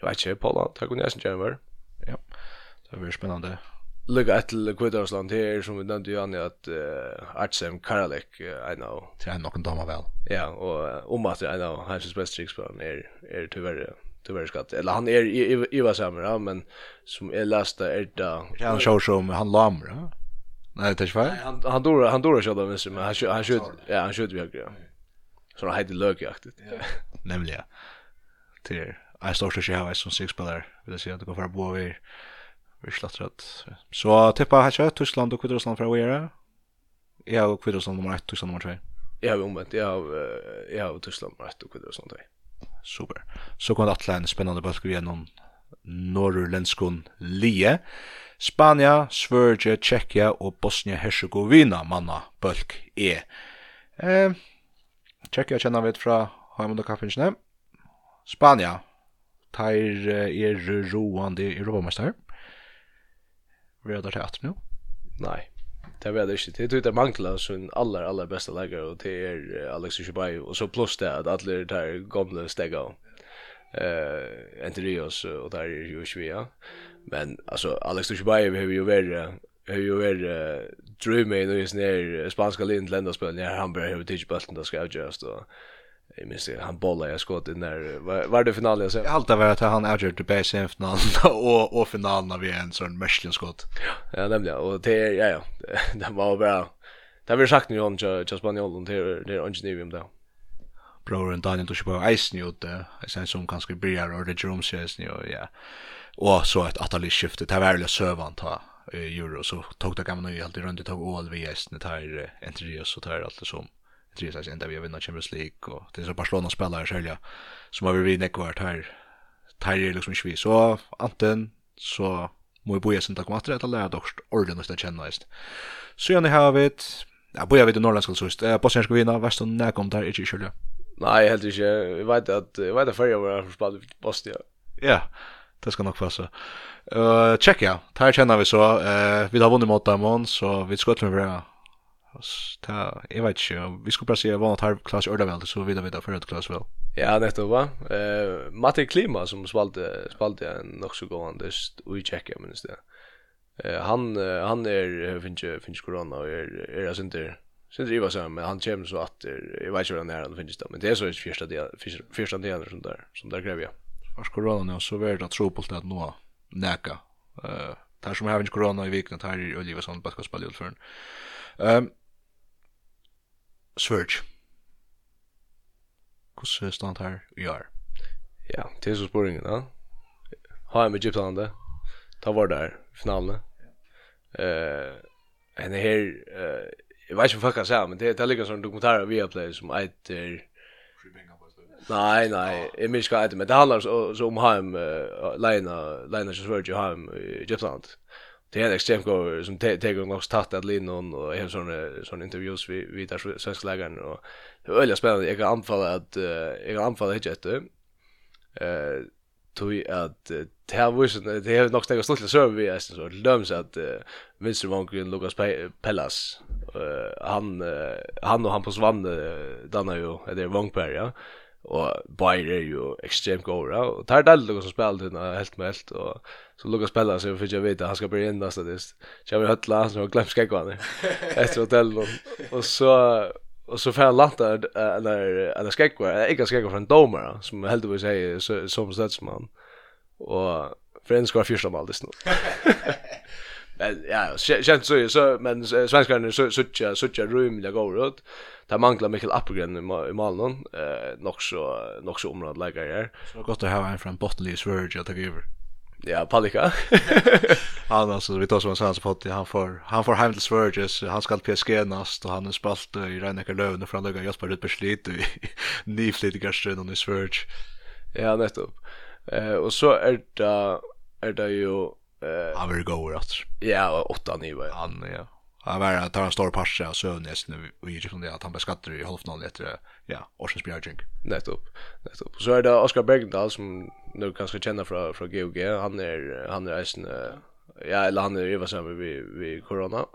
jag vet inte Polen tar kunde jag inte Ja. Det blir spännande. Lugga till Kvidarosland her, som vi nevnte jo an i at uh, Artsem Karalek uh, I know. Det er nog en dama väl. Ja, uh, om at I know hans bästa tricks på er, är tyvärr tyvärr skatt. Eller han är i var samma ja, men som är lästa är det. Han kör som han lamra. Nej, det är inte. Han han dora han dora körde men han han sköt ja han sköt vi högre. Ja. Så det heter lökjaktigt. Ja. Nämligen. Ja. Till en stor största jag har som sexspelare. Vill jag säga att det går för att bo över. Vi slattar att... Så tippa här kör Tyskland och Kvidrasland för att göra. Jag har Kvidrasland nummer 1, Tyskland nummer 2. Ja, vi omvänt. Ja, ja, jag Tyskland nummer 1 och Kvidrasland 2. Super. Så kommer det att en spännande bulk vi genom norrländskon Lie. Spania, Sverige, Tjeckia och Bosnia-Herzegovina manna bulk E. Eh, Tjekkia kjenner vi fra Haimund og Kaffinsne. Spania. Teir er roande Europamester. Vi er der til atter nå. Nei, det vet jeg ikke. Det tror det mangler sin aller, aller beste legger, og det er Alex Ishibai, og så pluss det at alle der gamle stegga eh Enterios og der er jo Svea. Men alltså Alex Ishibai behöver ju vara har ju varit drömmen och just ner spanska lind enda spel när han började hur tidigt bulten då ska jag just och Jag minns det, han bollar jag skott in där. Var, var det finalen jag ser? Jag haltar varit att han avgjorde det bästa i finalen och, och finalen av en sån mörsklig skott. Ja, nämligen. Och det är, ja, ja. Det var bra. Det har vi sagt nu om till Spanjol, det är inte nivå om det. Broren Daniel tog sig på eisen i ute. Sen som kanske börjar och det är romsjösen och ja. Och så ett atalig skifte. Det var väl sövant här euro så tog det gamla ju alltid runt det tog all vi gästne tar Entrios så tar allt som Entrios är ända vi vinner Champions League och det är så Barcelona spelare själva som har vi nekvart här tar det liksom inte vi så anten så må ju boja sen ta kommer att lära dock ordentligt att känna just så jag har vet ja boja vet norrländska så just Bosnien ska vinna värst när kom där inte själva Nej, helt ikke. Jeg vet at, jeg vet at før jeg var her i Bosnia. Ja det ska nog passa. Eh uh, check ja. Tar känner vi så eh uh, vi har vunnit mot dem så vi ska med bra. Ta jag vet inte vi ska pressa vara halv klass eller väl så vidare vidare för ett klass väl. Ja, det då va. Eh Matti Klima som svalde spalte en också gående i checka men det. Eh han han är finns finns corona och är är alltså inte Sen driver så men han kommer så att jag vet inte hur han är han finns där men det är så första det första det som där som där grejer vars korona nu så var det tropult att nå näka. Eh där som har inte corona i veckan tar ju Oliver sånt bara spela ut för. Ehm Hvordan er stand her i år? Ja, det är så spåringen, ja. Har jeg med Egyptland. Ta var där finalen. Eh en här eh jag vet inte vad jag ska säga men det det ligger som dokumentär av Viaplay som heter Nei, nei, jeg minns inte det, men det handler så, så om hem uh, Leina Lena som svär ju hem i Egyptland. Det är en extremt god, som tar nog tatt att linna och har såna såna intervjuer vi vi där svenska lägaren och det är väldigt spännande. Jag kan anfalla att jag kan anfalla hit efter. Eh tui at det har vist det har nok snakka stuttlig server vi æstin så løms at Vinster Vankrin Lucas Pellas han han og han på Svann dannar jo det er Vankberg ja og Bayer är ju extremt goda och tar det lugnt som spiller den helt med helt og så lugnt spelar så för jeg vet at han skal bli in nästa det jeg vil høtla, så jag glömt ska gå där efter hotell och så og så får han landa eller eller ska gå jag ska gå från domare som heldigvis er som stedsmann. Og for en ska första mål det snart Men ja, känns så så men svenskarna så så så room där går ut. Det manglar mycket Appelgren i Malmö. Eh nog så nog så område lägger där. Så gott att ha en från Bottleys Verge att ta över. Ja, Palika. han alltså vi tar som hans pott han får han får hem till Sverges, han ska till PSG näst och han har spalt i Renneke Löven från han lägger Jasper ut beslut slit i nyflitiga och i Sverige. Ja, nettopp. Eh och så är det är det ju Eh han vill gå åt. Ja, åtta ni var han ja. Han var att han står på sig och sövn nu och gick från det att han beskattar i halvfinalen efter ja, Orsens Björking. Nettopp. Nettopp. Så är det Oskar Bergdahl som nu kanske känner från från GOG. Han är han är en ja, eller han är ju vad som vi vi corona.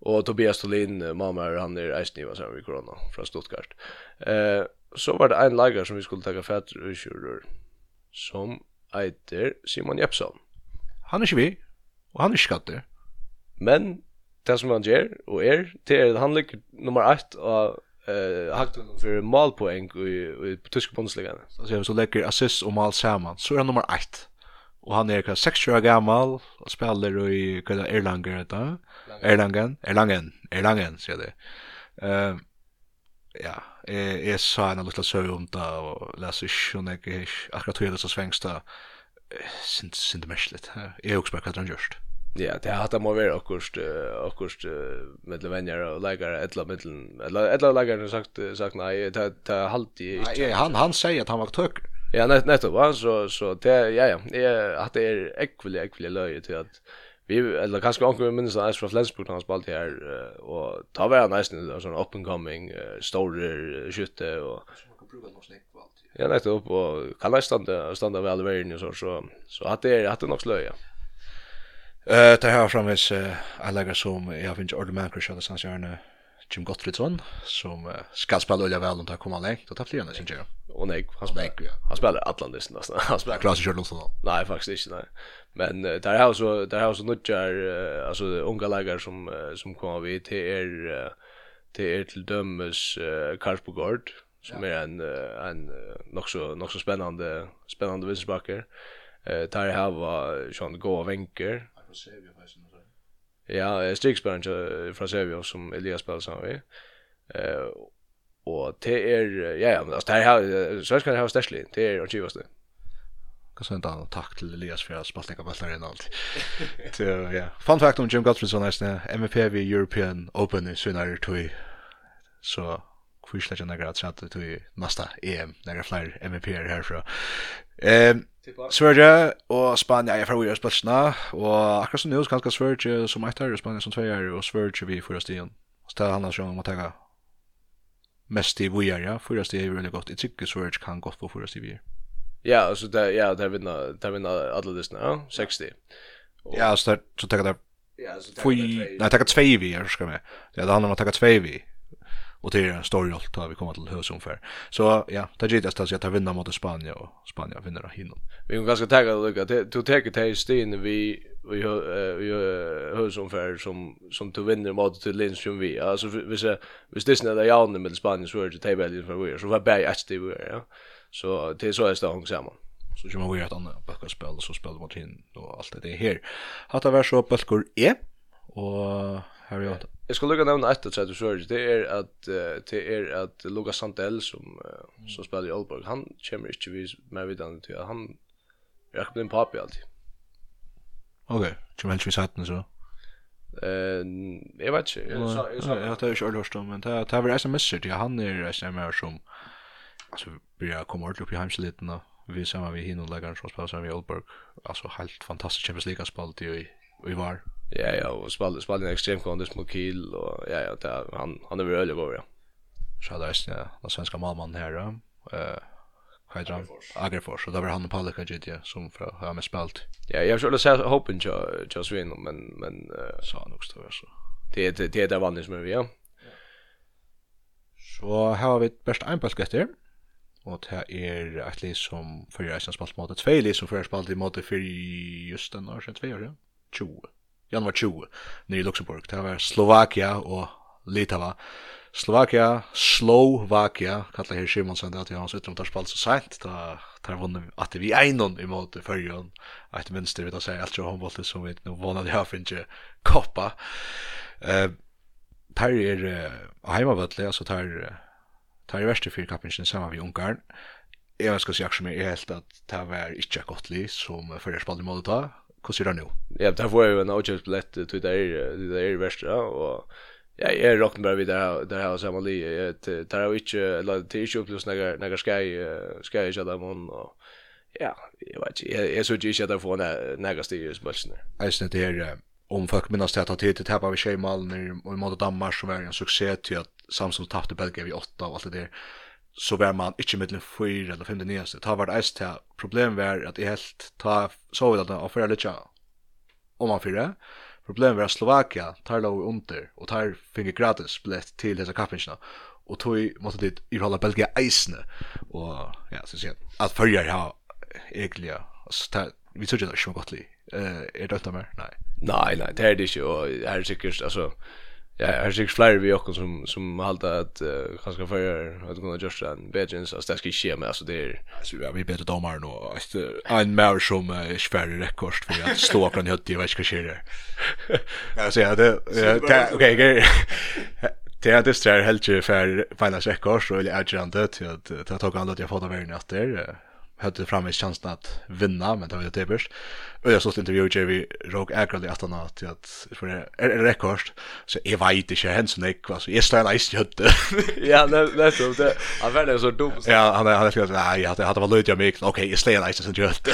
Och Tobias Tolin, mamma, han är eisen vad som vi corona från Stuttgart. Eh så var det en lager som vi skulle ta fatt i som heter Simon Jeppsson. Han er ikke vi, og han er ikke skatter. Men det som han gjør, og er, det er at han ligger nummer 1 av eh hakten för målpoäng i, i tyska bundesliga. Så så lägger assist och mål samman. Så är han nummer 1. Och han är kanske 6 år gammal och spelar i kalla Erlanger då. Erlangen, Erlangen, Erlangen så det. Eh ja, är är så en liten så om det och läser ju när jag akkurat hur det så svängs där sind sind meslet. Jag också bara kan just. Ja, det har hatt må vara akkurst akkurst mellan vänner och lägare ettla mellan eller ettla lägare sagt sagt nej det det halt inte. han han säger att han var tök. Ja, nett nettopp va så så det ja ja, jag att det är ekvilig ekvilig löje til att vi eller kanskje onkel minnes han fra Flensburg han spilte her og ta var nesten en sånn up and coming store skytte og brukar någon snäck valt. Ja, nästa upp och kan jag stanna stanna väl väl så så så att det att det nog slöja. Eh, det här framvis alla som jag finns ordentligt så att sen gärna Jim Gottfridsson som uh, ska spela Ulla väl om det kommer längt och ta fler än sin tjej. Och nej, han spelar ja. Han spelar Atlantis nästan. Han spelar klassiskt kört någonstans. Nej, faktiskt inte nej. Men uh, där har så där har så nutjar uh, alltså unga lägare som uh, som kommer vi till er uh, till er till dömes uh, Karlsbogård som är en en nog så nog så spännande spännande vinstbacker. Eh där har var Sean Go Gå Wenker. Ja, strikspelaren från Sevilla som Elias spelar så vi. Eh och det är ja ja, alltså det här svenskan har stärslig. Det är och chivaste. Kan sända en tack till Elias för att spela några bollar innan allt. Så ja, fun fact om Jim Godfrey så nästa MVP European Open i Svenare 2. Så får släcka några att sätta till nästa EM några fler MPR härifrån. Ehm Sverige og Spania er fra vi er spilsene, og akkurat som nå så kanskje Sverige som etter, og Spania som tveier, og Sverige vi fyrer stigen. Så det handler om å tenke mest i vi er, ja, fyrer stigen er veldig godt. Jeg tror Sverige kan godt få fyrer stigen. Ja, altså det, ja, det vinner, det vinner alle listene, ja, 60. Ja, så, det, så tenker det, Ja, så tar det två. Nej, tar två vi, jag ska med. Ja, Det handlar om att ta två vi och det är en stor roll tar vi kommer till hösumfär. Så ja, det gick just att jag vinner mot Spanien och Spanien vinner hinom. Vi kan ganska tagga det lucka. Du tar det till stenen vi vi vi hösumfär som som du vinner mot till Linköping vi. Alltså vi ser vi det snälla jag med Spanien så är det tabellen för vi så var berg att det var ja. Så det är så är det hon samman så kommer vi ett annat backaspel och så spelar mot hin och allt det här. Hatta var så balkor E och Harry Otta. Jag ska lucka nämna ett sätt att det är att det är att Lucas Santel som som spelar i Oldborg. Han kommer inte vis med vidare till han jag aktiv en pappa alltid. Okej, kommer inte vi satt så. Eh, jag vet inte. Jag sa jag sa jag tar ju själv men det det var SMS till han är det som alltså börjar komma ut upp i hemsliten och vi samma vi hinner lägga en så spelar som i Oldborg. Alltså helt fantastiskt Champions League-spel i i var. Ja, ja, och spelade spelade en extrem kondis mot Kiel och ja, ja, det, han han är väl öle var ja. Så där är ja, den svenska målmannen här ja, Eh Hydra Agrefors og där var han og Palika GT som fra, har med spalt. Ja, jag skulle säga hoppen til jag svinn men men så han också så. Det det det vanlige som er vi ja. Så her har vi bäst en pass gäster. Och det är et liv som fyrir eisen spalt mot ett två liv som fyrir spalt i måte för just den år sedan två år. 20 januar 20 nere i Luxemburg. Det var Slovakia og Litava. Slovakia, Slovakia, kallar her Simonsen det at jeg hans utom tar spalt så sent, da tar jeg vunnet at vi einon imot fyrjon, et minster vi da sier alt jo håndbollet som vi nå vunnet jeg finner koppa. Uh, tar er uh, heimavøtlig, altså tar, tar er verste fyrkappingen sammen med Ungarn. Jeg skal si akkurat mer, jeg helt at det var ikke godt li som fyrir i måte da, hur ser det nu? Ja, der får jeg jo en avkjøpsbillett till det är det är verst, ja, og ja, jag råkner bare vidt der, der her samme li, der er jo ikke, eller det er ikke oppløs några jeg skal, ska jag köra om och ja, jag vet inte. Jag så synes ikke at jeg får nægge styr bara spørsmålene. Jeg synes det er, om folk minnes det at han tidlig tappet ved Kjøymalen, när i måte Danmark, som var en succé till att Samsung tappade Belgien vid 8 och allt det där så var man ikke mellom 4 eller 5 nyeste. Ta var det eist til problemet var at jeg helt ta så vidt at han offrer litt om man fire. Problemet var at Slovakia tar lov under og tar finger gratis billett til disse kappingsene. Og tog måtte dit i holde Belgia eisene. Og ja, så sier at følger har egentlig, altså, vi tror ikke det er ikke godt li. Uh, Er det av meg? Nei. Nei, nei, det er det ikke, og her er sikkert, altså, Ja, jag har sikkert fler vi också som som halta att uh, kanske för att kunna just en bedjens alltså det ska ske med alltså det är alltså vi har bättre domar nu alltså en mer som är svärre rekord för att slå kan hött i vad ska ske där. Alltså ja det okej det är det strär helt ju för finals rekord så är det till att ta tag an att jag får det värre nätter hade fram i chansen att vinna men det var ju typiskt. Och jag såg ett intervju med Jerry Rogue Ackerley att han att att för en rekord så är vet inte hans nick så är style ice hade. Ja, det det så det. Han var så dum. Ja, han han skulle nej, jag hade hade var löjligt jag mig. Okej, är style ice så just.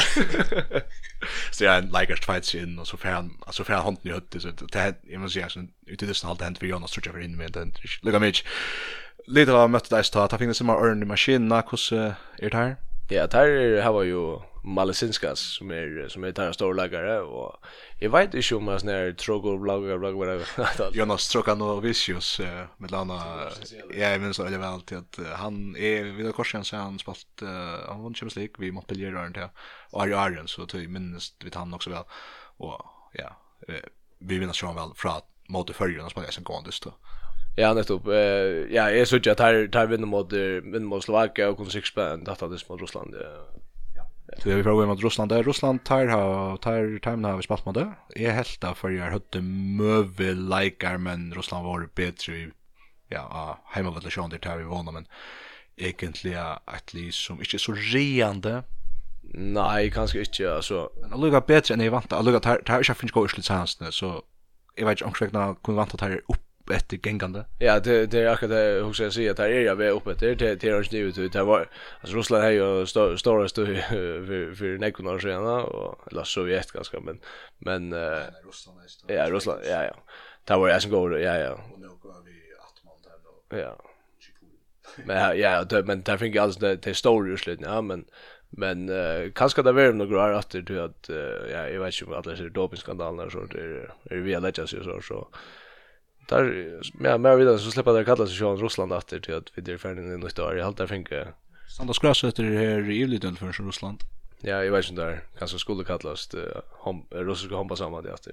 Så jag en att fight in och så för han alltså för han hade ju så det jag måste säga så ute det snart hänt vi Jonas tror jag för in med den. Lika mycket. Lite av mötet där så ta fingret som har örn i maskinen, hur är det här? Ja, där har vi ju Malesinskas som är som är där stora lagare och jag vet inte om man snär Trogo bloggar blogg vad det Jonas Trokanovicius med landa jag minns väl väl alltid att han är vid korsen så han spalt han vann Champions League vi Montpellier runt här och Ari Arjen, så tror minst minns vi han också väl och ja vi vinner så väl från mot förrjuna som jag sen går just då. Ja, nettopp. Uh, ja, jeg synes at her, her vinner mot, vinner mot Slovakia og kunne sikkert spille en dette mot Russland. Ja. Så jeg vil prøve mot Russland. Det er Russland tar ha, tar timen har vi spalt mot det. Jeg helt da for jeg hørte møve leikar, men Russland var bedre i ja, heimavallasjon der tar vi vana, men egentlig er et liv som ikke er så riande, Nei, kanskje ikke, altså. Men det lukker bedre enn jeg vant, Det lukker, det har ikke finnes gå urslut sannsene, så jeg vet ikke om jeg kunne vant at det er opp efter gängande. Ja, det det är akkurat det hur ska jag säga att det är jag väl uppe det det det är ju ut. det var alltså Ryssland har ju stora stå för för nekon år sedan och eller Sovjet ganska men men Ryssland är Ja, Ryssland ja ja. Det var jag som går ja ja. Och nu går vi att man där då. Ja. Men ja, det, men där fick jag alltså det det står ju slut ja men men uh, kanske det var några år efter till att ja jag vet inte om alla ser dopingskandalen och så det är vi lägger sig så så Där ja, mer vidare så släpper det kallas ju Ryssland efter till att vi det färden i nytt år. Jag håller finke. Sandra Skrash heter det här i Lydden för Ryssland. Ja, jag vet inte där. Kanske skulle kallas det hom ryska hompa samma det efter.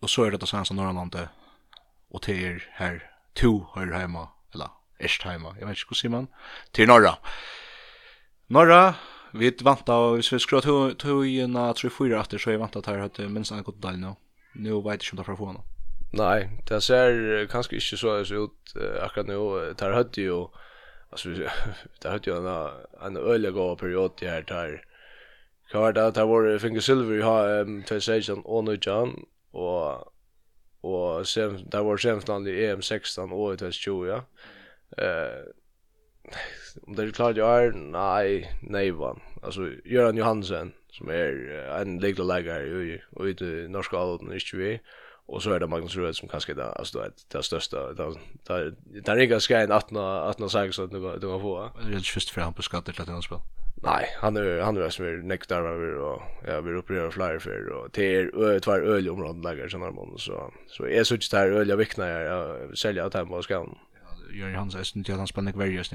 Och så är det det sanns norra landet. Och till er här to hör hemma eller Estheima. Jag vet inte hur ser man till norra. Norra Vi vant av, hvis vi skrur tog igjen av 3-4 etter, så er vi vant av at her, at minst en god del nå nu vet jag inte om det får Nej, det ser kanske inte så ut uh, akkurat nu. Det hade ju alltså det hade ju en en öliga gå period det här där. Kan vara det där var finger silver i HM till session och nu John och och sen där var sen i EM 16 och 2020 ja. Eh om det är klart jag är nej nej van. Alltså Göran Johansen som är en legal lägger i och i norska alden inte vi och så är det Magnus Röd som kanske det alltså det det största där där är ganska en 18 18 saker så det var det var få. Det är inte just för han på skatter till att spela. Nej, han är han är som är nektar över och jag vill uppröra flyer för och till ö tvär öl områden lägger sen man så så är så inte där öl jag vicknar jag säljer att han på skan. Jörgen Hansson, det är han spänner varje just.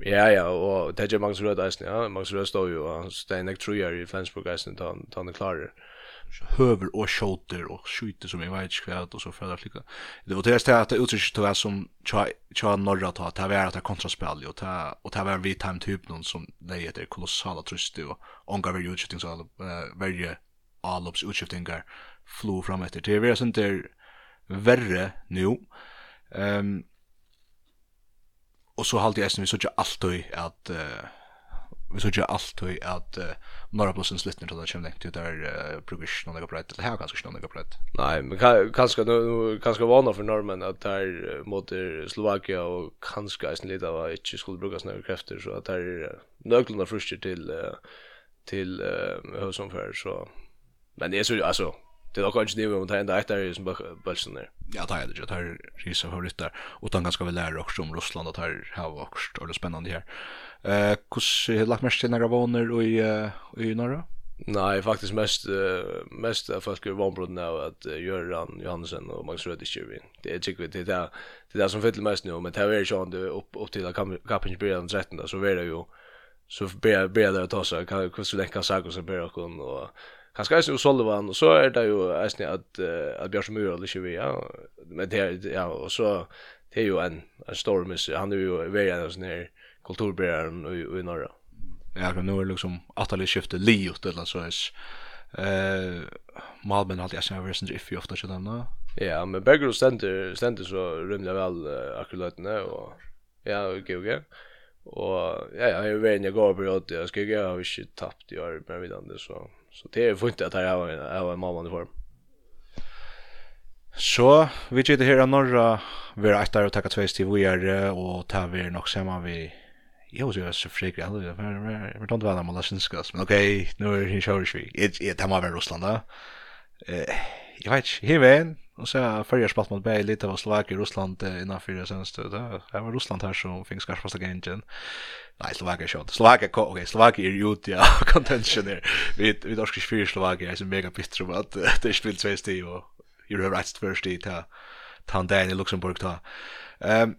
Ja, ja, og det er Magnus Rød eisen, ja. Magnus Rød står jo, og han stein ek truer i Flensburg eisen, da han er klarer. Høver og skjåter og skjuter som jeg vet ikke hva, og så føler jeg slik. Det var det at det uttrykker til hva som tja norra ta, det var at det er kontraspill, og det var vi time typ noen som leie etter kolossala trøsti, og ongar verje utskiftingsal, verje allops utskiftingar, flo fram etter. Det er verre nu, um, og så halde jeg vi sørger alltid at uh, vi sørger alltid at uh, norra blåsen sluttner til det kommer lengt ut der uh, brukes noen jeg breit, eller her kanskje ikke noen jeg breit. Nei, men kanskje kanskje vana for normen at der mot Slovakia og kanskje eisen litt av ikke skulle brukas noen krefter, så at der nøglene fruster til uh, til uh, høysomfør, så men det så, altså, Det är också det vi om tända ett där som bulsen där. Ja, det är det. Det är risa favoriter och utan ganska väl lära också om Ryssland att här har också det spännande här. Eh, hur har lagt mest till några våner och i i norra? Nej, faktiskt mest mest av folk är vanbrodden av att Göran Johansen och Magnus Rödisch vi. Det är tycker det där det där som fyller mest nu men det är ju ändå upp upp till kapen början 13 så är det ju så ber ber det att ta så kan kusta läcka saker så ber och kanskje eisen Sullivan, och så är det jo eisen att at Bjørn Mura ikke vi, ja, men det er, ja, och så, det är ju en, en stor miss, han är ju väldigt en sån här kulturbäraren i, i Norra. Ja, kan nu är liksom att skiftet li ut, eller så är Eh, Malmen har alltid jag har varit iffy ofta så då Ja, men Berger Center Center så rymliga väl uh, akkuratne och ja, okej GG. Och ja, jag är vän jag går på att jag ska jag har inte tappat i år med vidande så Så det är fint att här har en en mamma i form. Så vi sitter her i norra vi er etter å takke tackar tvärs vi er, og ta vi nok sammen vi Jag vet er så frik jeg vet vi don't vara med lessons men ok, nå er det kjøres vi. Jeg tar meg var Russland da. Jeg jag vet inte, hur Och så har förra spalt mot Bay lite av Slovakien Russland, innan det sen stod det. Det var Ryssland här som fick skarpast gengen. Nej, Slovakien shot. Slovakien okej, okay, Slovakien är ute ja contention där. Vi vi då ska spela Slovakien är så mega bitter om att det spelar två steg och you have rights first i ta Tandan i Luxemburg ta. Ehm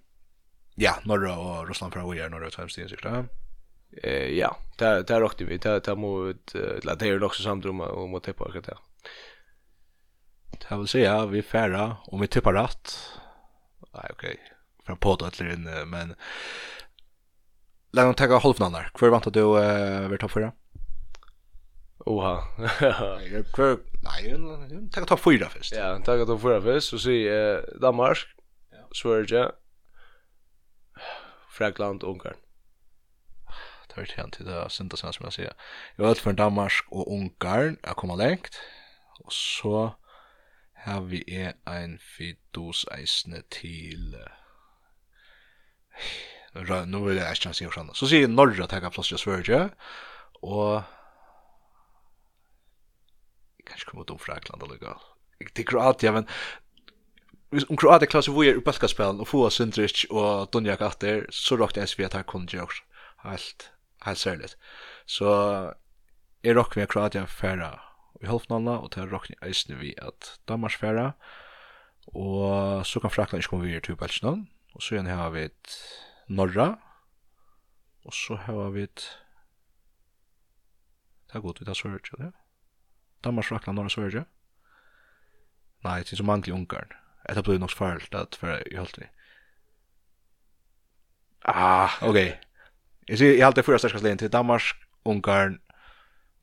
ja, norra och Russland för vi är norra times steg så Eh ja, där där åkte vi. Där där mot det är också samdrum och mot Teppa kan det. Det vill säga vi färra om vi tippar rätt. Nej okej. Okay. Från podda eller in men Lägg ta tagga halvnannar. Kvar vant att du eh vill ta förra? Oha. Kvar, nej, tagga ta fyra först. Ja, tagga ta fyra först. Så se eh, Danmark, Sverige, Frankland Ungarn. Det har inte till det synda som jag säger. Jag var för Danmark och Ungarn. Jag kommer längt. Och så har vi er ein fidus eisne til nu vil jeg ikke si hvordan så sier Norra takk av plåsja Sverige og jeg kan ikke komme ut om Frakland allega til Kroatia men om Kroatia klasse hvor jeg er uppelkaspelen og få Sundrich og Dunjak atter så råkte SV at her kunne gjøre helt helt særligt så er råkte vi Kroatia færa i halvnalna, og det er råkning eisne vi at Danmarks færa, og så kan Frakland ikke komme videre til Belgian, og så igjen har vi et Norra, og så har vi et Det er godt vi tar Sverige, det Danmark, Frakland, Norra, Sverige. Nei, det er så mangelig Ungarn. Det blir nok farligt at for jeg holdt det. Ah, ok. Jeg sier, jeg holdt det fyra sterkast leien til Danmark, Ungarn,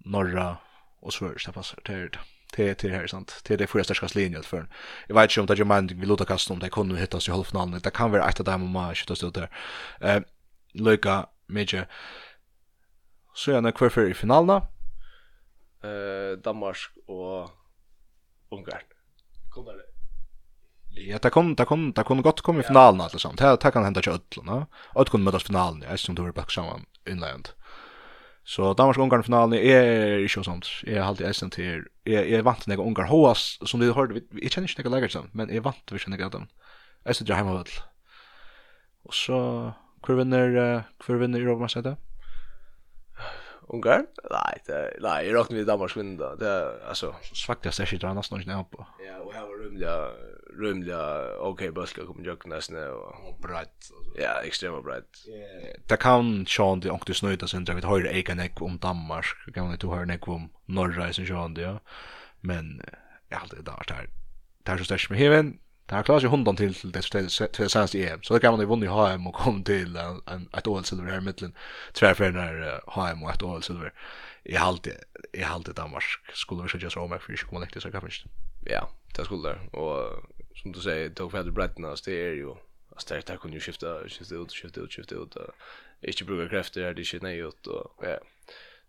Norra, och så det passar det det det till här sant? Till det första starkaste linjen för jag vet inte om det är man vi låter kasta om det kunde hittas i halvfinalen det kan vara ett av dem man skjuter stå där eh Luka Major så är det kvar för i finalen eh Danmark och Ungarn. Kommer det Ja, det kom, det kom, det kom gott kom i finalen alltså sånt. Det kan hända till Ödlorna. Ödlorna mötas finalen, jag som du det var bara samman inlägget. Så Danmark-Ungarn finalen är ju sånt. Jag har alltid eisen til är är vant när Ungarn hoas som du hörde jeg känner inte några lagar men jag vant vi känner nega dem. Jeg sitter hemma väl. Och så hvor vinner hvor vinner Europa mest det? Ungarn? Nej, det, nej, jag råkner vi Danmark vinner da. Det, alltså Svagt jeg ser shit annars någon på. Ja, och här var rymlig, rymliga okej buskar kommer jag kunna snä och brett ja extremt brett det kan Sean det också snöta sen jag vet hur det kan jag om Danmark kan man inte höra nek om norra i Sean det ja men jag har alltid där där där så stäsch med heaven Det har klart sig hundan till till det till senaste EM. Så det kan man ju vunnit HM och kom till en en ett OL-silver här i mittlen. Tvärfärgen är HM och ett OL-silver. Jag har alltid jag har alltid Danmark skulle vi så så om att komma 20 så kanske. Ja, det skulle det. Och som du säger tog för att bredden så det är ju alltså det där kunde ju skifta skifta ut skifta ut skifta ut inte bruka krafter här det shit nej ut och ja.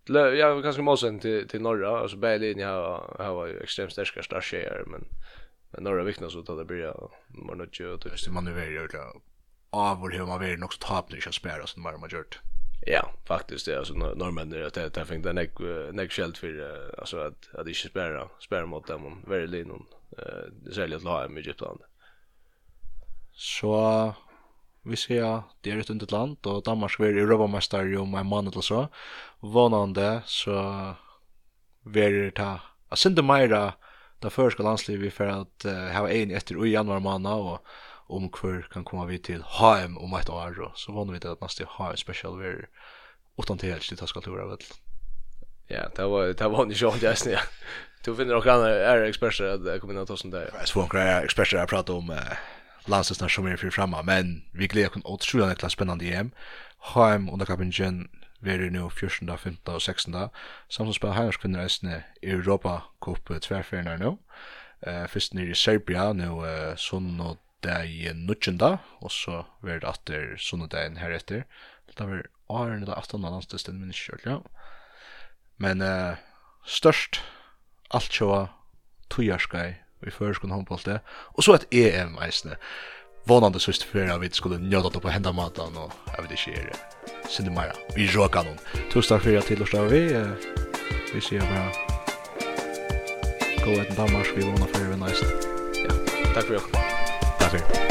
Ja, jag var ganska måsen till till norra alltså Berlin jag har var ju extremt starka starka men men norra vikna så tar det börja man nåt ju att det man nu gör det av vår hur man vill nog tapna i spela som man har gjort. Ja, faktiskt det alltså norrmän är att det där fick den neck näck för alltså att att inte spärra spärra mot dem väldigt någon eh särskilt till HM i Egypten. Så vi ser det är ett under land och Danmark blir Europamästare om en månad eller så. Vånande så blir det Jag syns inte mer det förska vi för att uh, ha en efter i januari månad och om kvar kan komma vi till HM om ett år så vånar vi det att nästa HM special blir utan till helst det ska tura väl. Ja, det var det var ni sjön just nu. Du finner också andra är experter att komma in och sånt där. Jag svårt grejer experter att prata om uh, Lasses när som är för framma, men vi glädjer kan otroligt att klass spännande EM. Heim under kapingen veri nu 14, 15 og 16. Samt som spiller heimerskvinner eisne i Europa Cup tverferner nå. Uh, først nere i Serbia nå uh, sånn og deg i Nutsjenda, og så veri det atter sånn og dagen heretter. Det var åren da 18 av landstøsten, men ikke kjørt, ja. Men uh, størst alt sjåa tujarskai i føreskund håndbollte, og så et EM eisne. Vånande sørste fyrir at vi skulle njøda det på henda matan, og jeg vet ikke, er sinne meira, vi råka noen. Tusen takk fyrir at til oss vi, vi sier bare, gå etten Danmark, vi vana fyrir vi neist. Ja, takk fyrir okkur. Takk fyrir.